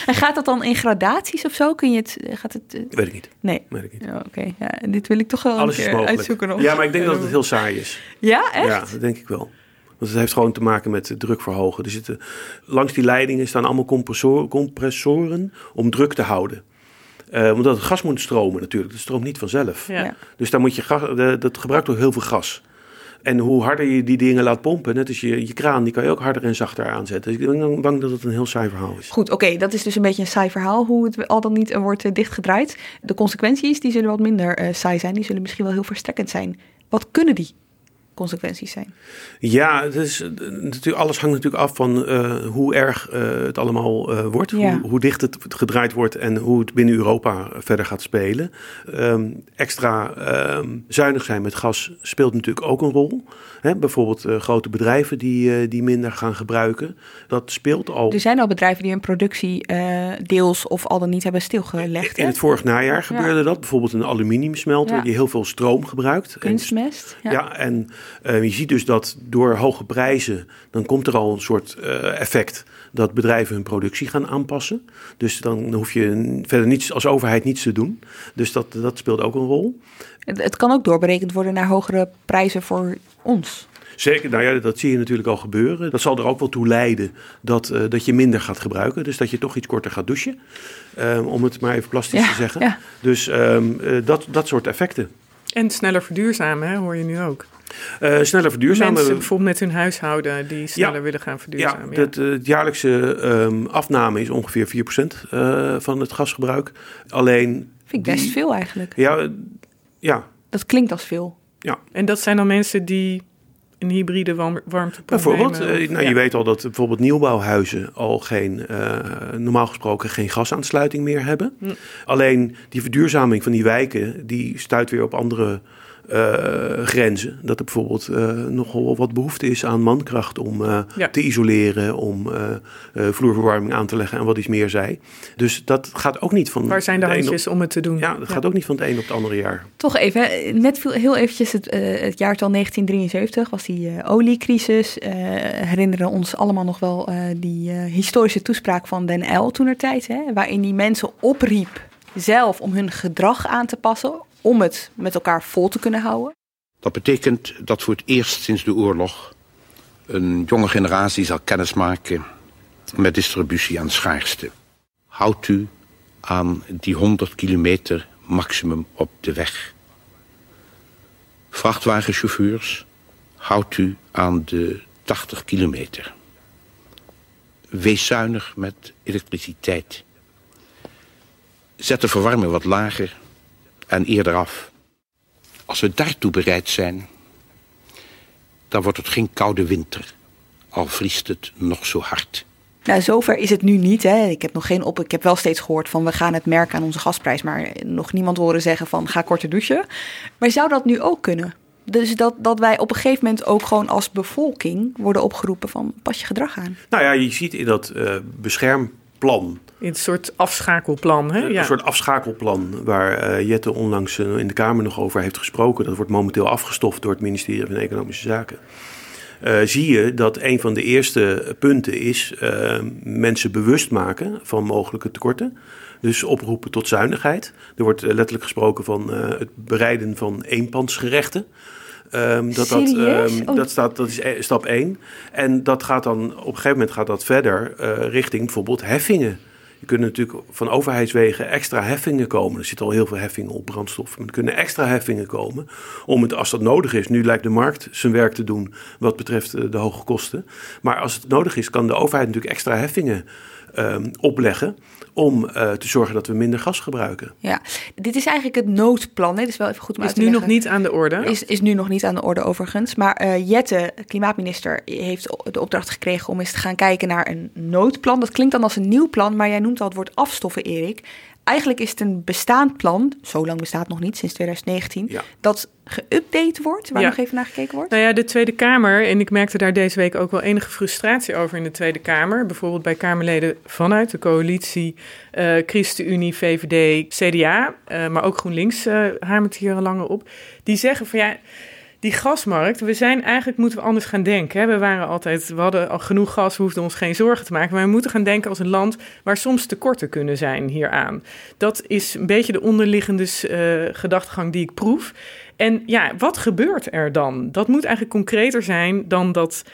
En gaat dat dan in gradaties of zo? Kun je het, gaat het, Weet ik niet. nee. Weet ik niet. Ja, Oké, ja, dit wil ik toch wel Alles een is keer mogelijk. uitzoeken. Ja, maar ik denk dat het heel saai is. Ja, echt? Ja, dat denk ik wel. Want het heeft gewoon te maken met druk verhogen. Er zitten, langs die leidingen staan allemaal compressor- compressoren om druk te houden. Eh, omdat het gas moet stromen natuurlijk. Het stroomt niet vanzelf. Ja. Dus daar moet je gas, de- dat gebruikt ook heel veel gas. En hoe harder je die dingen laat pompen, net als je, je kraan, die kan je ook harder en zachter aanzetten. Dus ik ben bang dat het een heel saai verhaal is. Goed, oké, dat is dus een beetje een saai verhaal hoe het al dan niet wordt uh, dichtgedraaid. De consequenties die zullen wat minder uh, saai zijn, die zullen misschien wel heel verstrekkend zijn. Wat kunnen die consequenties zijn? Ja, is, natuurlijk, alles hangt natuurlijk af van uh, hoe erg uh, het allemaal uh, wordt. Ja. Hoe, hoe, dicht het gedraaid wordt en hoe het binnen Europa verder gaat spelen. Um, extra um, zuinig zijn met gas speelt natuurlijk ook een rol. Hè, bijvoorbeeld grote bedrijven die, die minder gaan gebruiken. Dat speelt al. Er zijn al bedrijven die hun productie deels of al dan niet hebben stilgelegd. In, het vorig najaar gebeurde ja. dat. Bijvoorbeeld een aluminiumsmelter ja. die heel veel stroom gebruikt. Kunstmest. En, ja, en uh, je ziet dus dat door hoge prijzen, dan komt er al een soort uh, effect dat bedrijven hun productie gaan aanpassen. Dus dan hoef je verder niets als overheid niets te doen. Dus dat, dat speelt ook een rol. Het, kan ook doorberekend worden naar hogere prijzen voor ons. Zeker, nou ja, dat zie je natuurlijk al gebeuren. Dat zal er ook wel toe leiden dat, uh, dat je minder gaat gebruiken. Dus dat je toch iets korter gaat douchen. Um, om het maar even plastisch ja, te zeggen. Ja. Dus um, uh, dat, dat soort effecten. En sneller verduurzamen, hè, hoor je nu ook. Uh, sneller verduurzamen. Mensen bijvoorbeeld met hun huishouden die sneller ja, willen gaan verduurzamen. Ja, het, het jaarlijkse um, afname is ongeveer 4% uh, van het gasgebruik. Alleen... Vind ik best die, veel eigenlijk. Ja, ja. Dat klinkt als veel. Ja. En dat zijn dan mensen die een hybride warm, warmtepomp Bijvoorbeeld, nemen, nou, ja. je weet al dat bijvoorbeeld nieuwbouwhuizen al geen, uh, normaal gesproken geen gasaansluiting meer hebben. Hm. Alleen die verduurzaming van die wijken, die stuit weer op andere uh, grenzen. Dat er bijvoorbeeld uh, nogal wat behoefte is aan mankracht om uh, ja. te isoleren, om vloerverwarming aan te leggen en wat iets meer zij. Dus dat gaat ook niet van. Waar zijn de handjes om het te doen? Ja, dat ja. gaat ook niet van het een op het andere jaar. Toch even, net viel heel eventjes het, het jaartal 1973 was die oliecrisis. herinneren ons allemaal nog wel die historische toespraak van Den L toen er tijd, hè, waarin die mensen opriep zelf om hun gedrag aan te passen om het met elkaar vol te kunnen houden? Dat betekent dat voor het eerst sinds de oorlog een jonge generatie zal kennismaken met distributie aan schaarste. Houdt u aan die 100 kilometer maximum op de weg. Vrachtwagenchauffeurs, houdt u aan de 80 kilometer. Wees zuinig met elektriciteit. Zet de verwarming wat lager en eerder af. Als we daartoe bereid zijn, dan wordt het geen koude winter, al vriest het nog zo hard. Nou, zover is het nu niet. Hè. Ik heb nog geen op. Ik heb wel steeds gehoord van we gaan het merken aan onze gasprijs, maar nog niemand horen zeggen van ga korter douchen. Maar zou dat nu ook kunnen? Dus dat, dat wij op een gegeven moment ook gewoon als bevolking worden opgeroepen van pas je gedrag aan. Nou ja, je ziet in dat uh, beschermplan in een soort afschakelplan, hè? Een ja. soort afschakelplan waar uh, Jette onlangs uh, in de Kamer nog over heeft gesproken. Dat wordt momenteel afgestoft door het ministerie van Economische Zaken. Uh, zie je dat een van de eerste punten is mensen bewust maken van mogelijke tekorten. Dus oproepen tot zuinigheid. Er wordt letterlijk gesproken van het bereiden van eenpansgerechten. Um, dat, dat, um, oh. dat, staat, dat is stap 1. En dat gaat dan op een gegeven moment gaat dat verder richting bijvoorbeeld heffingen. Er kunnen natuurlijk van overheidswegen extra heffingen komen. Er zitten al heel veel heffingen op brandstof. Maar er kunnen extra heffingen komen om het, als dat nodig is. Nu lijkt de markt zijn werk te doen wat betreft de hoge kosten. Maar als het nodig is, kan de overheid natuurlijk extra heffingen um, opleggen om uh, te zorgen dat we minder gas gebruiken. Ja, dit is eigenlijk het noodplan. Hè? Dat is wel even goed om is uit te nu leggen. nog niet aan de orde. Is, is nu nog niet aan de orde overigens. Maar uh, Jette, klimaatminister, heeft de opdracht gekregen om eens te gaan kijken naar een noodplan. Dat klinkt dan als een nieuw plan, maar jij noemt al het woord afstoffen, Erik. Eigenlijk is het een bestaand plan, zo lang bestaat het nog niet, sinds 2019, ja. dat geüpdate wordt, waar ja. nog even naar gekeken wordt? Nou ja, de Tweede Kamer, en ik merkte daar deze week ook wel enige frustratie over in de Tweede Kamer. Bijvoorbeeld bij Kamerleden vanuit de coalitie, uh, ChristenUnie, VVD, CDA, uh, maar ook GroenLinks uh, hamert hier al langer op. Die zeggen van ja die gasmarkt, we zijn eigenlijk moeten we anders gaan denken. Hè? We waren altijd, we hadden al genoeg gas, we hoefden ons geen zorgen te maken. Maar we moeten gaan denken als een land waar soms tekorten kunnen zijn hieraan. Dat is een beetje de onderliggende uh, gedachtegang die ik proef. En ja, wat gebeurt er dan? Dat moet eigenlijk concreter zijn dan dat,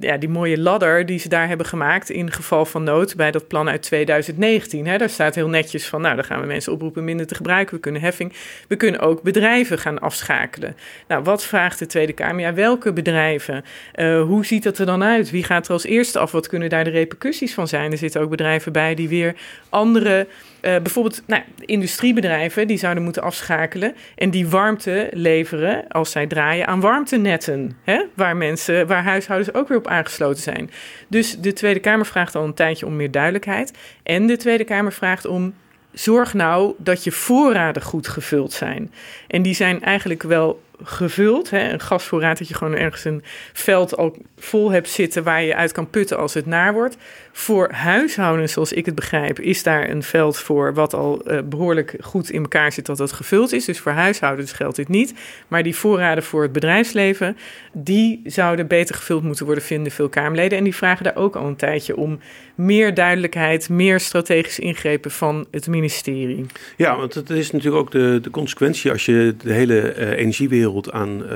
ja, die mooie ladder die ze daar hebben gemaakt in geval van nood bij dat plan uit 2019. Hè, daar staat heel netjes van, nou, dan gaan we mensen oproepen minder te gebruiken. We kunnen heffing, we kunnen ook bedrijven gaan afschakelen. Nou, wat vraagt de Tweede Kamer? Ja, welke bedrijven? Uh, hoe ziet dat er dan uit? Wie gaat er als eerste af? Wat kunnen daar de repercussies van zijn? Er zitten ook bedrijven bij die weer andere uh, bijvoorbeeld nou, industriebedrijven die zouden moeten afschakelen en die warmte leveren als zij draaien aan warmtenetten, hè? waar mensen, waar huishoudens ook weer op aangesloten zijn. Dus de Tweede Kamer vraagt al een tijdje om meer duidelijkheid en de Tweede Kamer vraagt om zorg nou dat je voorraden goed gevuld zijn. En die zijn eigenlijk wel gevuld. Hè? Een gasvoorraad dat je gewoon ergens een veld al vol hebt zitten waar je uit kan putten als het naar wordt. Voor huishoudens, zoals ik het begrijp, is daar een veld voor wat al uh, behoorlijk goed in elkaar zit dat dat gevuld is. Dus voor huishoudens geldt dit niet. Maar die voorraden voor het bedrijfsleven, die zouden beter gevuld moeten worden, vinden veel Kamerleden. En die vragen daar ook al een tijdje om meer duidelijkheid, meer strategische ingrepen van het ministerie. Ja, want het is natuurlijk ook de, de consequentie als je de hele uh, energiewereld aan uh,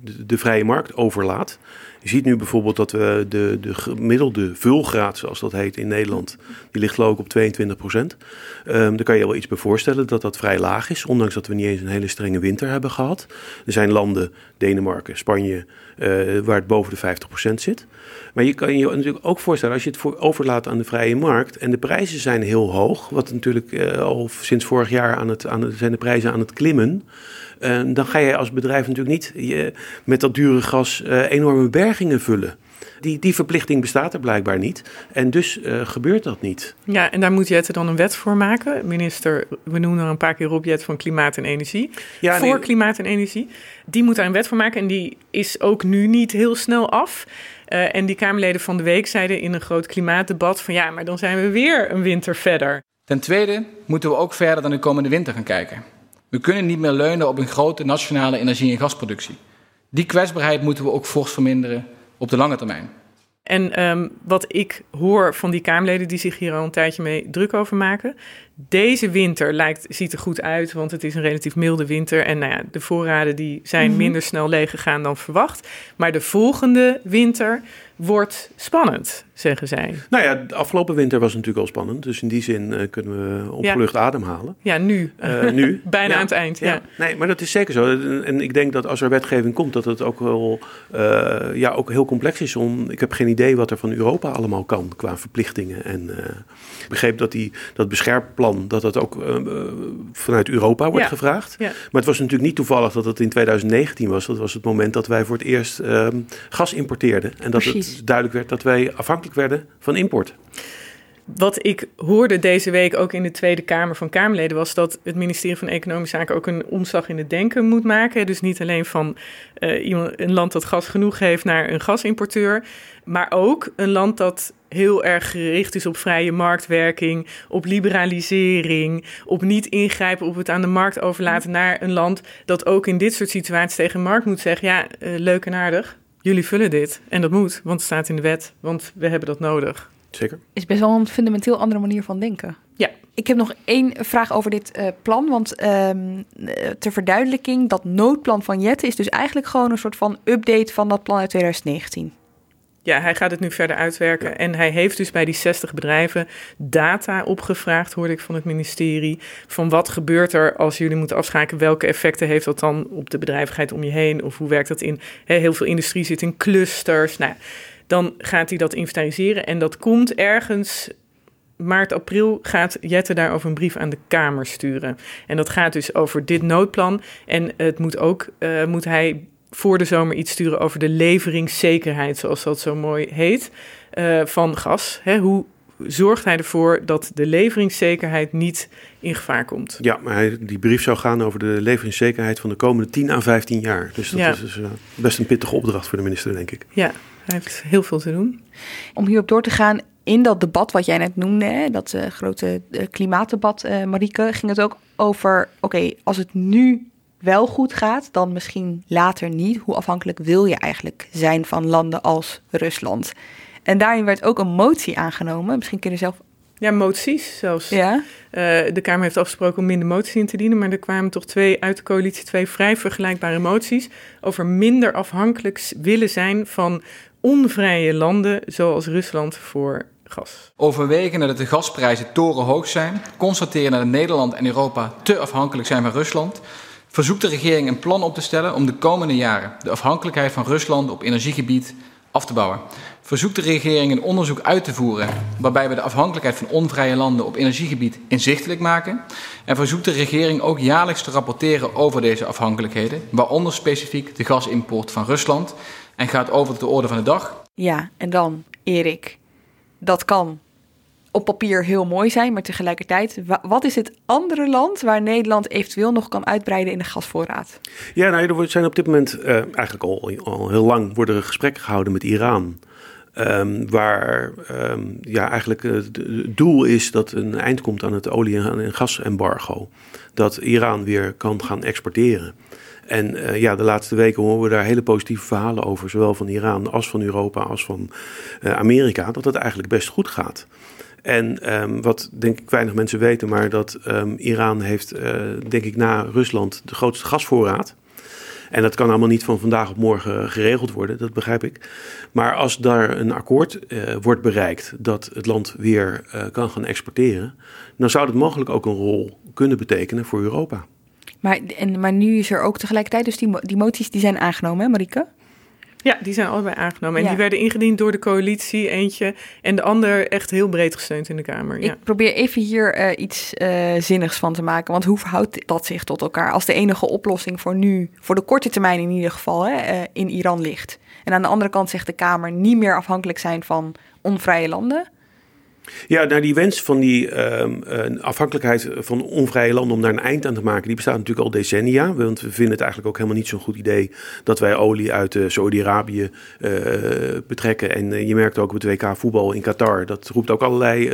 de, de vrije markt overlaat. Je ziet nu bijvoorbeeld dat we de, de gemiddelde vulgraad, zoals dat heet in Nederland, die ligt geloof op 22 procent. Um, daar kan je wel iets bij voorstellen dat dat vrij laag is, ondanks dat we niet eens een hele strenge winter hebben gehad. Er zijn landen, Denemarken, Spanje, uh, waar het boven de 50 procent zit. Maar je kan je natuurlijk ook voorstellen, als je het voor overlaat aan de vrije markt en de prijzen zijn heel hoog, wat natuurlijk uh, al sinds vorig jaar aan het, aan het, zijn de prijzen aan het klimmen. Uh, dan ga je als bedrijf natuurlijk niet je, met dat dure gas uh, enorme bergingen vullen. Die, die verplichting bestaat er blijkbaar niet. En dus uh, gebeurt dat niet. Ja, en daar moet Jette dan een wet voor maken. Minister, we noemen er een paar keer op Jet van Klimaat en Energie. Ja, voor nee. Klimaat en Energie. Die moet daar een wet voor maken. En die is ook nu niet heel snel af. Uh, en die Kamerleden van de week zeiden in een groot klimaatdebat van ja, maar dan zijn we weer een winter verder. Ten tweede moeten we ook verder dan de komende winter gaan kijken. We kunnen niet meer leunen op een grote nationale energie- en gasproductie. Die kwetsbaarheid moeten we ook fors verminderen op de lange termijn. En um, wat ik hoor van die Kamerleden die zich hier al een tijdje mee druk over maken. Deze winter lijkt, ziet er goed uit, want het is een relatief milde winter. En nou ja, de voorraden die zijn -hmm. minder snel leeggegaan dan verwacht. Maar de volgende winter wordt spannend, zeggen zij. Nou ja, de afgelopen winter was natuurlijk al spannend. Dus in die zin uh, kunnen we opgelucht ja. ademhalen. Ja, nu. Uh, nu. Bijna ja. aan het eind, ja. ja. Nee, maar dat is zeker zo. En ik denk dat als er wetgeving komt, dat het ook wel uh, ja, ook heel complex is. Om, ik heb geen idee wat er van Europa allemaal kan qua verplichtingen. En ik begreep dat die, dat dat dat ook vanuit Europa wordt gevraagd. Maar het was natuurlijk niet toevallig dat het in 2019 was. Dat was het moment dat wij voor het eerst ehm, gas importeerden. En dat Precies. het duidelijk werd dat wij afhankelijk werden van import. Wat ik hoorde deze week ook in de Tweede Kamer van Kamerleden was dat het ministerie van Economische Zaken ook een omslag in het denken moet maken. Dus niet alleen van uh, iemand, een land dat gas genoeg heeft naar een gasimporteur, maar ook een land dat heel erg gericht is op vrije marktwerking, op liberalisering, op niet ingrijpen, op het aan de markt overlaten naar een land dat ook in dit soort situaties tegen de markt moet zeggen: ja, uh, leuk en aardig, jullie vullen dit. En dat moet, want het staat in de wet, want we hebben dat nodig. Zeker. Is best wel een fundamenteel andere manier van denken. Ja. Ik heb nog één vraag over dit uh, plan. Want um, ter verduidelijking, dat noodplan van Jette is dus eigenlijk gewoon een soort van update van dat plan uit 2019. Ja, hij gaat het nu verder uitwerken. Ja. En hij heeft dus bij die 60 bedrijven data opgevraagd, hoorde ik van het ministerie. Van wat gebeurt er als jullie moeten afschakelen? Welke effecten heeft dat dan op de bedrijvigheid om je heen? Of hoe werkt dat in? He, heel veel industrie zit in clusters. Nou, dan gaat hij dat inventariseren. En dat komt ergens maart, april gaat Jette daarover een brief aan de Kamer sturen. En dat gaat dus over dit noodplan. En het moet ook, uh, moet hij voor de zomer iets sturen over de leveringszekerheid, zoals dat zo mooi heet, uh, van gas. Hè, hoe zorgt hij ervoor dat de leveringszekerheid niet in gevaar komt? Ja, maar hij, die brief zou gaan over de leveringszekerheid van de komende 10 à 15 jaar. Dus dat ja. is dus, uh, best een pittige opdracht voor de minister, denk ik. Ja, hij heeft heel veel te doen. Om hierop door te gaan, in dat debat wat jij net noemde, hè, dat uh, grote klimaatdebat, Marieke, ging het ook over: oké, okay, als het nu wel goed gaat, dan misschien later niet. Hoe afhankelijk wil je eigenlijk zijn van landen als Rusland? En daarin werd ook een motie aangenomen. Misschien kun je er zelf Ja, moties zelfs. Ja? Uh, de Kamer heeft afgesproken om minder moties in te dienen, maar er kwamen toch twee uit de coalitie, twee vrij vergelijkbare moties over minder afhankelijk willen zijn van onvrije landen zoals Rusland voor gas. Overwegende dat de gasprijzen torenhoog zijn, constateren dat Nederland en Europa te afhankelijk zijn van Rusland, verzoekt de regering een plan op te stellen om de komende jaren de afhankelijkheid van Rusland op energiegebied af te bouwen. Verzoekt de regering een onderzoek uit te voeren waarbij we de afhankelijkheid van onvrije landen op energiegebied inzichtelijk maken. En verzoekt de regering ook jaarlijks te rapporteren over deze afhankelijkheden, waaronder specifiek de gasimport van Rusland. En gaat over tot de orde van de dag. Ja, en dan, Erik, dat kan op papier heel mooi zijn, maar tegelijkertijd, wat is het andere land waar Nederland eventueel nog kan uitbreiden in de gasvoorraad? Ja, nou, er zijn op dit moment uh, eigenlijk al, al heel lang worden er gesprekken gehouden met Iran. Um, waar um, ja, eigenlijk het doel is dat een eind komt aan het olie- en gasembargo. Dat Iran weer kan gaan exporteren. En uh, ja, de laatste weken horen we daar hele positieve verhalen over, zowel van Iran als van Europa als van Amerika, dat het eigenlijk best goed gaat. En um, wat denk ik weinig mensen weten, maar dat um, Iran heeft, uh, denk ik, na Rusland de grootste gasvoorraad. En dat kan allemaal niet van vandaag op morgen geregeld worden, dat begrijp ik. Maar als daar een akkoord uh, wordt bereikt dat het land weer uh, kan gaan exporteren, dan zou dat mogelijk ook een rol kunnen betekenen voor Europa. Maar, en, maar nu is er ook tegelijkertijd, dus die, die moties die zijn aangenomen, hè, Marike? Ja, die zijn allebei aangenomen. En ja. die werden ingediend door de coalitie, eentje. En de ander echt heel breed gesteund in de Kamer. Ja. Ik probeer even hier uh, iets uh, zinnigs van te maken. Want hoe verhoudt dat zich tot elkaar? Als de enige oplossing voor nu, voor de korte termijn in ieder geval, hè, uh, in Iran ligt. En aan de andere kant zegt de Kamer niet meer afhankelijk zijn van onvrije landen. Ja, nou die wens van die uh, afhankelijkheid van onvrije landen om daar een eind aan te maken, die bestaat natuurlijk al decennia. Want we vinden het eigenlijk ook helemaal niet zo'n goed idee dat wij olie uit uh, Saudi-Arabië uh, betrekken. En uh, je merkt ook op het WK voetbal in Qatar, dat roept ook allerlei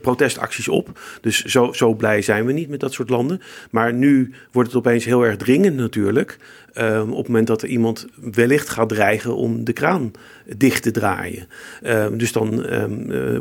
protestacties op. Dus zo, zo blij zijn we niet met dat soort landen. Maar nu wordt het opeens heel erg dringend natuurlijk. Um, op het moment dat er iemand wellicht gaat dreigen om de kraan dicht te draaien. Um, dus dan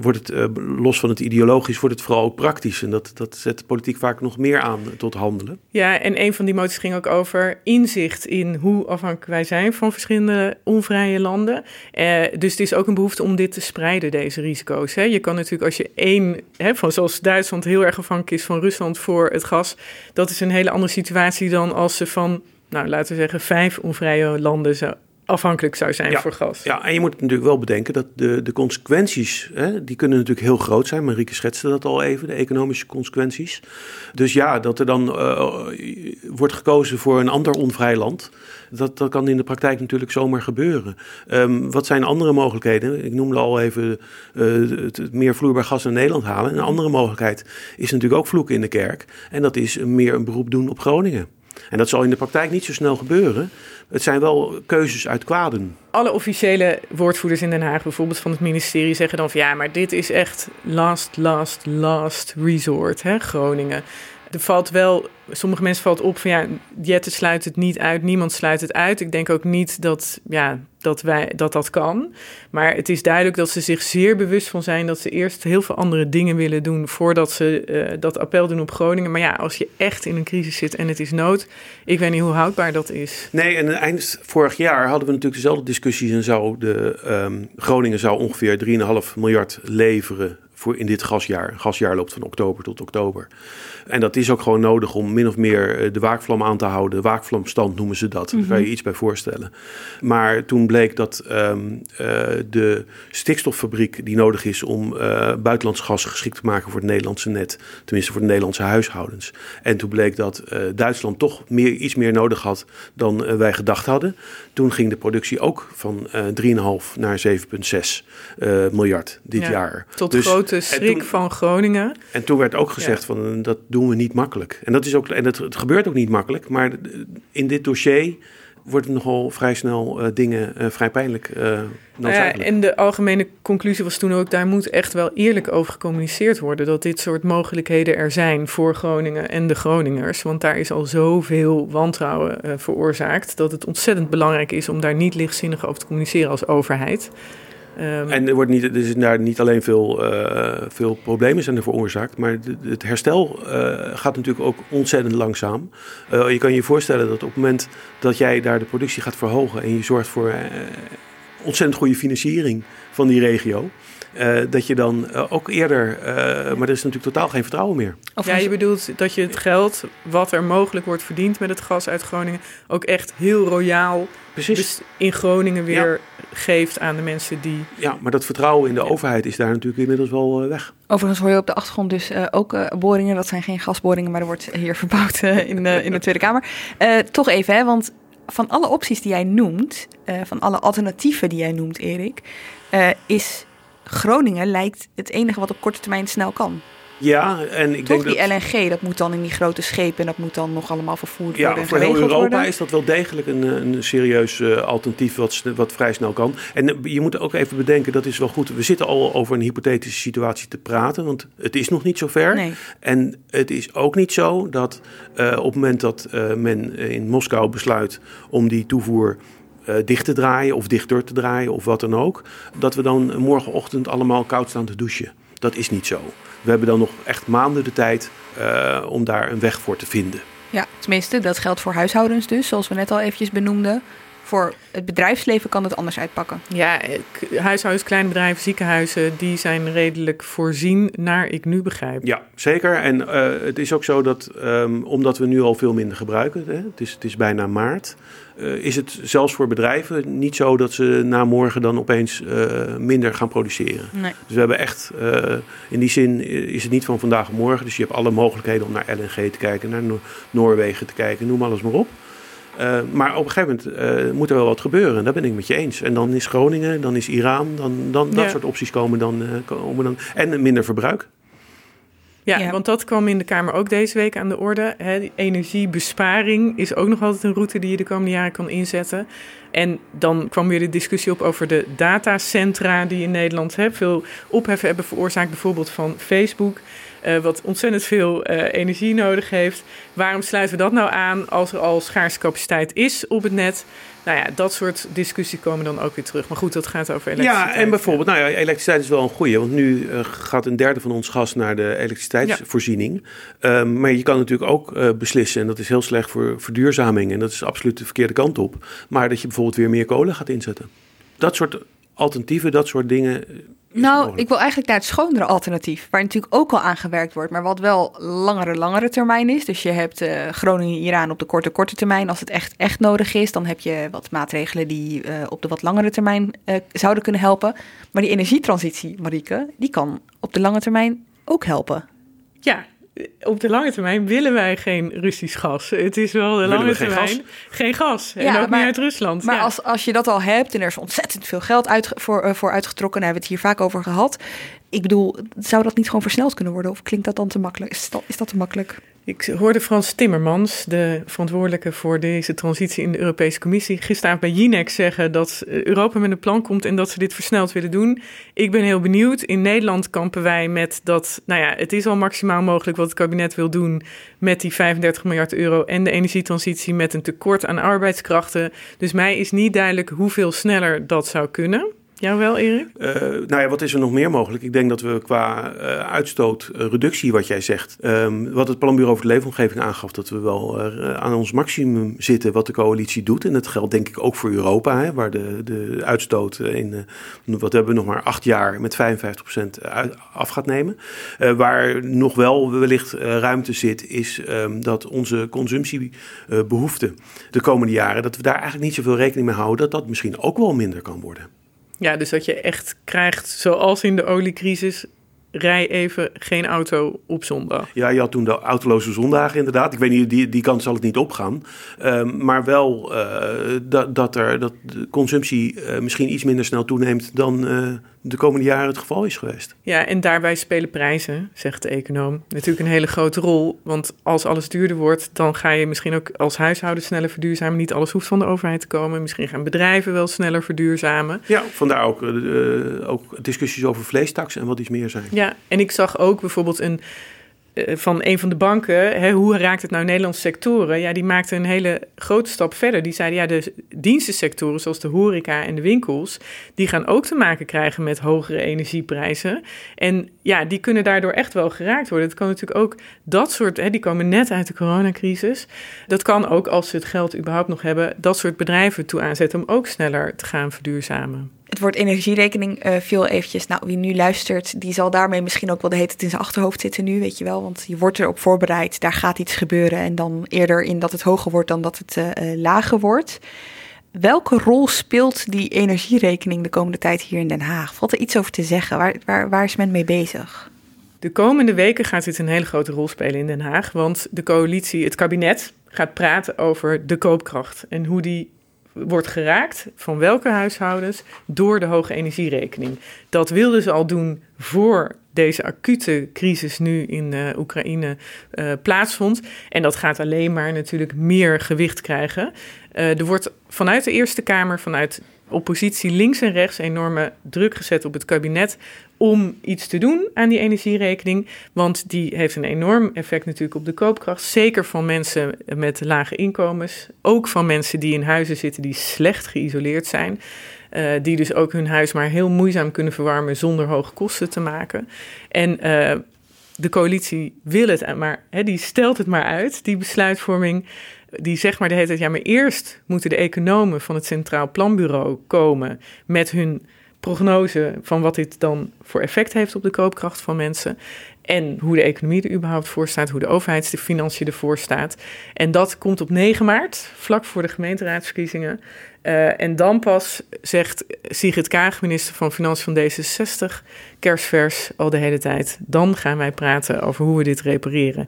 wordt het, los van het ideologisch, wordt het vooral ook praktisch. En dat, dat zet de politiek vaak nog meer aan tot handelen. Ja, en een van die moties ging ook over inzicht in hoe afhankelijk wij zijn van verschillende onvrije landen. Uh, dus het is ook een behoefte om dit te spreiden, deze risico's. Hè. Je kan natuurlijk als je één, hè, van zoals Duitsland heel erg afhankelijk is van Rusland voor het gas, dat is een hele andere situatie dan als ze van nou, laten we zeggen, vijf onvrije landen afhankelijk zou zijn ja, voor gas. Ja, en je moet natuurlijk wel bedenken dat de, de consequenties, hè, die kunnen natuurlijk heel groot zijn. Marieke schetste dat al even, de economische consequenties. Dus ja, dat er dan uh, wordt gekozen voor een ander onvrij land, dat, dat kan in de praktijk natuurlijk zomaar gebeuren. Um, wat zijn andere mogelijkheden? Ik noemde al even uh, het, meer vloeibaar gas naar Nederland halen. Een andere mogelijkheid is natuurlijk ook vloeken in de kerk. En dat is meer een beroep doen op Groningen. En dat zal in de praktijk niet zo snel gebeuren. Het zijn wel keuzes uit kwaden. Alle officiële woordvoerders in Den Haag, bijvoorbeeld van het ministerie, zeggen dan van ja, maar dit is echt last, last, last resort, hè, Groningen. Er valt wel, sommige mensen valt op van ja, Jette sluit het niet uit, niemand sluit het uit. Ik denk ook niet dat, ja, dat, wij, dat dat kan. Maar het is duidelijk dat ze zich zeer bewust van zijn dat ze eerst heel veel andere dingen willen doen voordat ze uh, dat appel doen op Groningen. Maar ja, als je echt in een crisis zit en het is nood, ik weet niet hoe houdbaar dat is. Nee, en eind vorig jaar hadden we natuurlijk dezelfde discussies en zou de um, Groningen zou ongeveer 3,5 miljard leveren voor in dit gasjaar. Een gasjaar loopt van oktober tot oktober. En dat is ook gewoon nodig om min of meer de waakvlam aan te houden. Waakvlamstand noemen ze dat. Daar mm -hmm. kan je iets bij voorstellen. Maar toen bleek dat um, uh, de stikstoffabriek die nodig is om uh, buitenlands gas geschikt te maken voor het Nederlandse net, tenminste voor de Nederlandse huishoudens. En toen bleek dat uh, Duitsland toch meer, iets meer nodig had dan wij gedacht hadden. Toen ging de productie ook van 3,5 naar 7,6 miljard dit ja, jaar. Tot dus, grote schrik toen, van Groningen. En toen werd ook gezegd ja. van dat doen we niet makkelijk. En dat is ook en het, het gebeurt ook niet makkelijk, maar in dit dossier worden nogal vrij snel uh, dingen uh, vrij pijnlijk uh, ja, En de algemene conclusie was toen ook... daar moet echt wel eerlijk over gecommuniceerd worden... dat dit soort mogelijkheden er zijn voor Groningen en de Groningers. Want daar is al zoveel wantrouwen veroorzaakt... dat het ontzettend belangrijk is om daar niet lichtzinnig over te communiceren als overheid. Ehm, En er, wordt niet, er is daar niet alleen veel, eh, veel problemen zijn er veroorzaakt, maar het herstel eh, gaat natuurlijk ook ontzettend langzaam. Eh, je kan je voorstellen dat op het moment dat jij daar de productie gaat verhogen en je zorgt voor ontzettend goede financiering van die regio, eh, dat je dan eh, ook eerder, eh, maar er is natuurlijk totaal geen vertrouwen meer. ja, je bedoelt dat je het geld wat er mogelijk wordt verdiend met het gas uit Groningen ook echt heel royaal dus in Groningen weer geeft aan de mensen die. Ja, maar dat vertrouwen in de overheid is daar natuurlijk inmiddels wel weg. Overigens hoor je op de achtergrond dus eh, ook boringen. Dat zijn geen gasboringen, maar er wordt hier verbouwd in, de, in de Tweede Kamer. Eh, toch even, hè, want van alle opties die jij noemt, eh, van alle alternatieven die jij noemt, Erik, eh, is Groningen lijkt het enige wat op korte termijn snel kan. Ja, en ik Toch denk die dat... LNG, dat moet dan in die grote schepen en dat moet dan nog allemaal vervoerd Ja, worden en voor heel Europa worden. is dat wel degelijk een, eh, een serieus eh, alternatief wat, wat vrij snel kan. En eh, je moet ook even bedenken, dat is wel goed. We zitten al over een hypothetische situatie te praten, want het is nog niet zo ver. Nee. En het is ook niet zo dat op het moment dat men in Moskou besluit om die toevoer eh, dicht te draaien of dichter te draaien of wat dan ook, dat we dan morgenochtend allemaal koud staan te douchen. Dat is niet zo. We hebben dan nog echt maanden de tijd eh, om daar een weg voor te vinden. Ja, tenminste, dat geldt voor huishoudens dus, zoals we net al eventjes benoemden. Voor het bedrijfsleven kan het anders uitpakken. Ja, huishoudens, kleine bedrijven, ziekenhuizen, die zijn redelijk voorzien, naar ik nu begrijp. Ja, zeker. En eh, het is ook zo dat, ehm, omdat we nu al veel minder gebruiken, hè, het, is, het is bijna maart, is het zelfs voor bedrijven niet zo dat ze na morgen dan opeens eh, minder gaan produceren. Nee. Dus we hebben echt, eh, in die zin eh, is het niet van vandaag op morgen. Dus je hebt alle mogelijkheden om naar LNG te kijken, naar Noor- Noorwegen te kijken, noem alles maar op. Eh, maar op een gegeven moment eh, moet er wel wat gebeuren. Dat ben ik met je eens. En dan is Groningen, dan is Iran, dan, dan dat soort opties komen dan, eh, komen dan. En minder verbruik. Ja, want dat kwam in de Kamer ook deze week aan de orde. Hè, energiebesparing is ook nog altijd een route die je de komende jaren kan inzetten. En dan kwam weer de discussie op over de datacentra die in Nederland hè, veel ophef hebben veroorzaakt. Bijvoorbeeld van Facebook, eh, wat ontzettend veel eh, energie nodig heeft. Waarom sluiten we dat nou aan als er al schaarse capaciteit is op het net? Nou ja, dat soort discussies komen dan ook weer terug. Maar goed, dat gaat over elektriciteit. Ja, en bijvoorbeeld, nou ja, elektriciteit is wel een goeie. Want nu eh, gaat een derde van ons gas naar de elektriciteitsvoorziening. Ehm, maar je kan natuurlijk ook beslissen, en dat is heel slecht voor verduurzaming. En dat is absoluut de verkeerde kant op. Maar dat je bijvoorbeeld weer meer kolen gaat inzetten. Dat soort alternatieven, dat soort dingen. eh, Nou, ik wil eigenlijk naar het schonere alternatief, waar natuurlijk ook al aan gewerkt wordt, maar wat wel langere, langere termijn is. Dus je hebt eh, Groningen, Iran op de korte, korte termijn. Als het echt, echt nodig is, dan heb je wat maatregelen die eh, op de wat langere termijn eh, zouden kunnen helpen. Maar die energietransitie, Marieke, die kan op de lange termijn ook helpen. Ja, op de lange termijn willen wij geen Russisch gas. Het is wel de Willen lange we geen termijn gas? geen gas. En Ja, ook maar- niet uit Rusland. Maar ja. als, als je dat al hebt en er is ontzettend veel geld uit, voor, eh, voor uitgetrokken, daar hebben we het hier vaak over gehad. Ik bedoel, zou dat niet gewoon versneld kunnen worden? Of klinkt dat dan te makkelijk? Is dat, is dat te makkelijk? Ik hoorde Frans Timmermans, de verantwoordelijke voor deze transitie in de Europese Commissie, gisteravond bij Jinek zeggen dat eh, Europa met een plan komt en dat ze dit versneld willen doen. Ik ben heel benieuwd. In Nederland kampen wij met dat, nou ja, het is al maximaal mogelijk wat het kabinet wil doen met die 35 miljard euro en de energietransitie met een tekort aan arbeidskrachten. Dus mij is niet duidelijk hoeveel sneller dat zou kunnen. Jou wel, Erik? Eh, nou ja, wat is er nog meer mogelijk? Ik denk dat we qua eh, uitstootreductie, wat jij zegt, ehm, wat het Planbureau voor de Leefomgeving aangaf, dat we wel eh, aan ons maximum zitten wat de coalitie doet. En dat geldt denk ik ook voor Europa, hè, waar de, de uitstoot in, eh, wat hebben we nog maar acht jaar met 55% uit- af gaat nemen. Eh, waar nog wel wellicht eh, ruimte zit, is ehm, dat onze consumptiebehoeften de komende jaren, dat we daar eigenlijk niet zoveel rekening mee houden, dat dat misschien ook wel minder kan worden. Ja, dus dat je echt krijgt, zoals in de oliecrisis, rij even geen auto op zondag. Ja, je had toen de autoloze zondagen inderdaad. Ik weet niet, die, die kant zal het niet opgaan. Ehm, maar wel eh, dat, dat, er, dat de consumptie eh, misschien iets minder snel toeneemt dan eh, de komende jaren het geval is geweest. Ja, en daarbij spelen prijzen, zegt de econoom, natuurlijk een hele grote rol. Want als alles duurder wordt, dan ga je misschien ook als huishouden sneller verduurzamen. Niet alles hoeft van de overheid te komen. Misschien gaan bedrijven wel sneller verduurzamen. Ja, vandaar ook, eh, ook discussies over vleestaks en wat iets meer zijn. Ja, en ik zag ook bijvoorbeeld een van een van de banken, hè, hoe raakt het nou Nederlandse sectoren? Ja, die maakte een hele grote stap verder. Die zeiden, ja, de dienstensectoren zoals de horeca en de winkels, die gaan ook te maken krijgen met hogere energieprijzen. En ja, die kunnen daardoor echt wel geraakt worden. Het kan natuurlijk ook dat soort, hè, die komen net uit de coronacrisis. Dat kan ook, als ze het geld überhaupt nog hebben, dat soort bedrijven toe aanzetten om ook sneller te gaan verduurzamen het woord energierekening uh, viel eventjes. Nou, wie nu luistert, die zal daarmee misschien ook wel de tijd in zijn achterhoofd zitten nu, weet je wel. Want je wordt erop voorbereid, daar gaat iets gebeuren. En dan eerder in dat het hoger wordt dan dat het uh, lager wordt. Welke rol speelt die energierekening de komende tijd hier in Den Haag? Valt er iets over te zeggen? Waar, waar, waar is men mee bezig? De komende weken gaat dit een hele grote rol spelen in Den Haag. Want de coalitie, het kabinet, gaat praten over de koopkracht. En hoe die wordt geraakt van welke huishoudens door de hoge energierekening. Dat wilden ze al doen voor deze acute crisis nu in uh, Oekraïne uh, plaatsvond. En dat gaat alleen maar natuurlijk meer gewicht krijgen. Uh, er wordt vanuit de Eerste Kamer, vanuit oppositie links en rechts enorme druk gezet op het kabinet om iets te doen aan die energierekening. Want die heeft een enorm effect natuurlijk op de koopkracht. Zeker van mensen met lage inkomens. Ook van mensen die in huizen zitten die slecht geïsoleerd zijn. Uh, die dus ook hun huis maar heel moeizaam kunnen verwarmen zonder hoge kosten te maken. En uh, de coalitie wil het, maar die stelt het maar uit, die besluitvorming. Die zegt maar de hele tijd, ja, maar eerst moeten de economen van het Centraal Planbureau komen met hun prognose van wat dit dan voor effect heeft op de koopkracht van mensen. En hoe de economie er überhaupt voor staat, hoe de overheidsfinanciën ervoor staat. En dat komt op 9 maart, vlak voor de gemeenteraadsverkiezingen. Uh, en dan pas zegt Sigrid Kaag, minister van Financiën van D66, kerstvers al de hele tijd. Dan gaan wij praten over hoe we dit repareren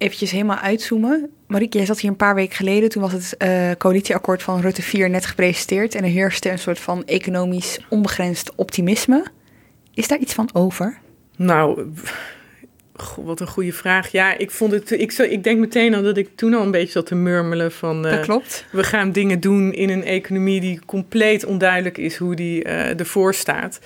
eventjes helemaal uitzoomen. Marieke, jij zat hier een paar weken geleden. Toen was het uh, coalitieakkoord van Rutte 4 net gepresenteerd. En er heerste een soort van economisch onbegrensd optimisme. Is daar iets van over? Nou, wat een goede vraag. Ja, ik vond het. Ik, ik denk meteen al dat ik toen al een beetje zat te murmelen van. Uh, dat klopt. We gaan dingen doen in een economie die compleet onduidelijk is hoe die uh, ervoor staat.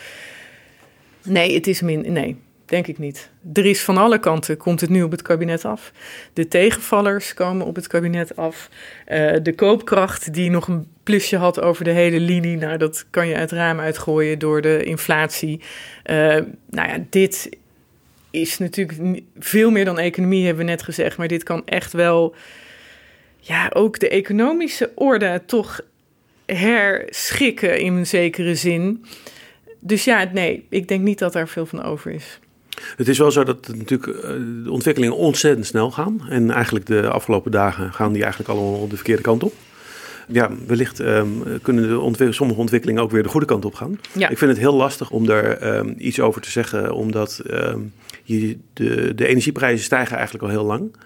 Nee, het is min. Nee, Denk ik niet. Er is van alle kanten, komt het nu op het kabinet af. De tegenvallers komen op het kabinet af. Uh, de koopkracht die nog een plusje had over de hele linie. Nou, dat kan je uit raam uitgooien door de inflatie. Uh, nou ja, dit is natuurlijk veel meer dan economie, hebben we net gezegd. Maar dit kan echt wel, ja, ook de economische orde toch herschikken in een zekere zin. Dus ja, nee, ik denk niet dat daar veel van over is. Het is wel zo dat natuurlijk eh, de ontwikkelingen ontzettend snel gaan. En eigenlijk de afgelopen dagen gaan die eigenlijk allemaal de verkeerde kant op. Ja, wellicht um, kunnen de ontwik sommige ontwikkelingen ook weer de goede kant op gaan. Ja. Ik vind het heel lastig om daar um, iets over te zeggen, omdat um, je de, de energieprijzen stijgen eigenlijk al heel lang.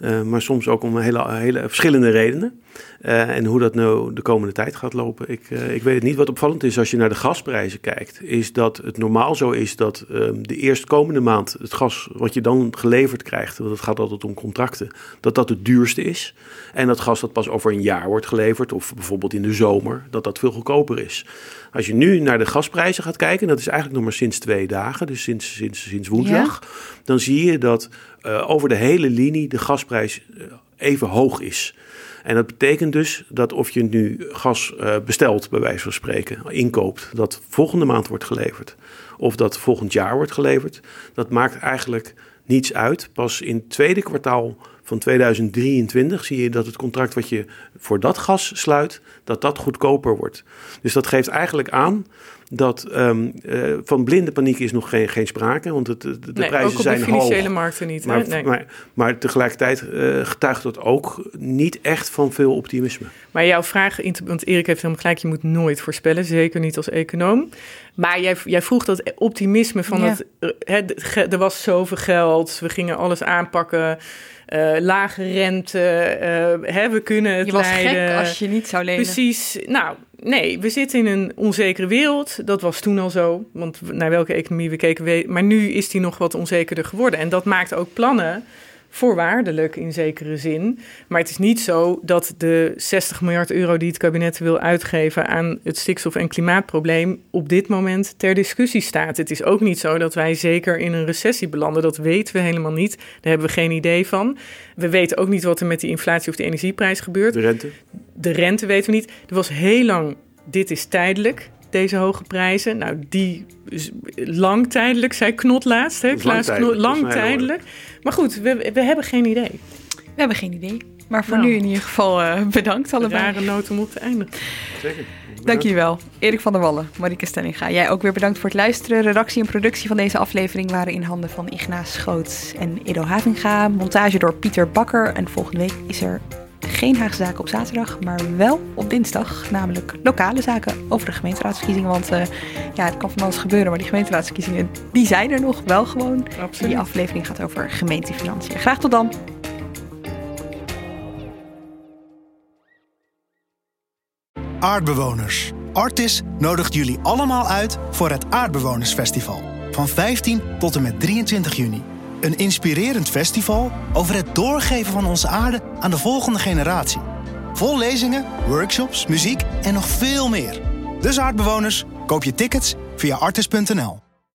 Uh, maar soms ook om hele, hele verschillende redenen. Uh, en hoe dat nou de komende tijd gaat lopen, ik, uh, ik weet het niet. Wat opvallend is als je naar de gasprijzen kijkt, is dat het normaal zo is dat um, de eerstkomende maand het gas wat je dan geleverd krijgt, want het gaat altijd om contracten, dat dat het duurste is. En dat gas dat pas over een jaar wordt geleverd, of bijvoorbeeld in de zomer, dat dat veel goedkoper is. Als je nu naar de gasprijzen gaat kijken, dat is eigenlijk nog maar sinds twee dagen, dus sinds, sinds, sinds woensdag, ja. dan zie je dat uh, over de hele linie de gasprijs even hoog is. En dat betekent dus dat of je nu gas uh, bestelt, bij wijze van spreken, inkoopt, dat volgende maand wordt geleverd, of dat volgend jaar wordt geleverd, dat maakt eigenlijk niets uit. Pas in het tweede kwartaal van 2023 zie je dat het contract wat je voor dat gas sluit, dat dat goedkoper wordt. Dus dat geeft eigenlijk aan dat um, uh, van blinde paniek is nog geen, geen sprake, want het, de, de nee, prijzen ook op zijn de financiële hoog. markten niet. Maar, nee. maar, maar tegelijkertijd uh, getuigt dat ook niet echt van veel optimisme. Maar jouw vraag, want Erik heeft helemaal gelijk, je moet nooit voorspellen, zeker niet als econoom. Maar jij, jij vroeg dat optimisme van Ja. dat hè, er was zoveel geld, we gingen alles aanpakken, uh, lage rente, uh, hè, we kunnen het Je was leiden. gek als je niet zou lenen. Precies. Nou, nee, we zitten in een onzekere wereld. Dat was toen al zo, want naar welke economie we keken. we- Maar nu is die nog wat onzekerder geworden. En dat maakt ook plannen voorwaardelijk in zekere zin. Maar het is niet zo dat de 60 miljard euro die het kabinet wil uitgeven aan het stikstof- en klimaatprobleem op dit moment ter discussie staat. Het is ook niet zo dat wij zeker in een recessie belanden. Dat weten we helemaal niet. Daar hebben we geen idee van. We weten ook niet wat er met die inflatie of de energieprijs gebeurt. De rente? De rente weten we niet. Er was heel lang, dit is tijdelijk deze hoge prijzen. Nou, die lang tijdelijk, zei Knot laatst. Hè? Lang tijdelijk. lang tijdelijk. Maar goed, we, we hebben geen idee. We hebben geen idee. Maar voor Nou. nu in ieder geval uh, bedankt allebei. Rare noot om op te eindigen. Zeker. Dank jullie wel. Erik van der Wallen, Marike Stellinga. Jij ook weer bedankt voor het luisteren. Redactie en productie van deze aflevering waren in handen van Ignaas Schoots en Edo Havinga. Montage door Pieter Bakker. En volgende week is er geen Haagse zaken op zaterdag, maar wel op dinsdag. Namelijk lokale zaken over de gemeenteraadsverkiezingen. Want uh, ja, het kan van alles gebeuren, maar die gemeenteraadsverkiezingen die zijn er nog wel gewoon. Absoluut. Die aflevering gaat over gemeentefinanciën. Graag tot dan. Aardbewoners. Artis nodigt jullie allemaal uit voor het Aardbewonersfestival. Van 15 tot en met 23 juni. Een inspirerend festival over het doorgeven van onze aarde aan de volgende generatie. Vol lezingen, workshops, muziek en nog veel meer. Dus aardbewoners, koop je tickets via artis.nl.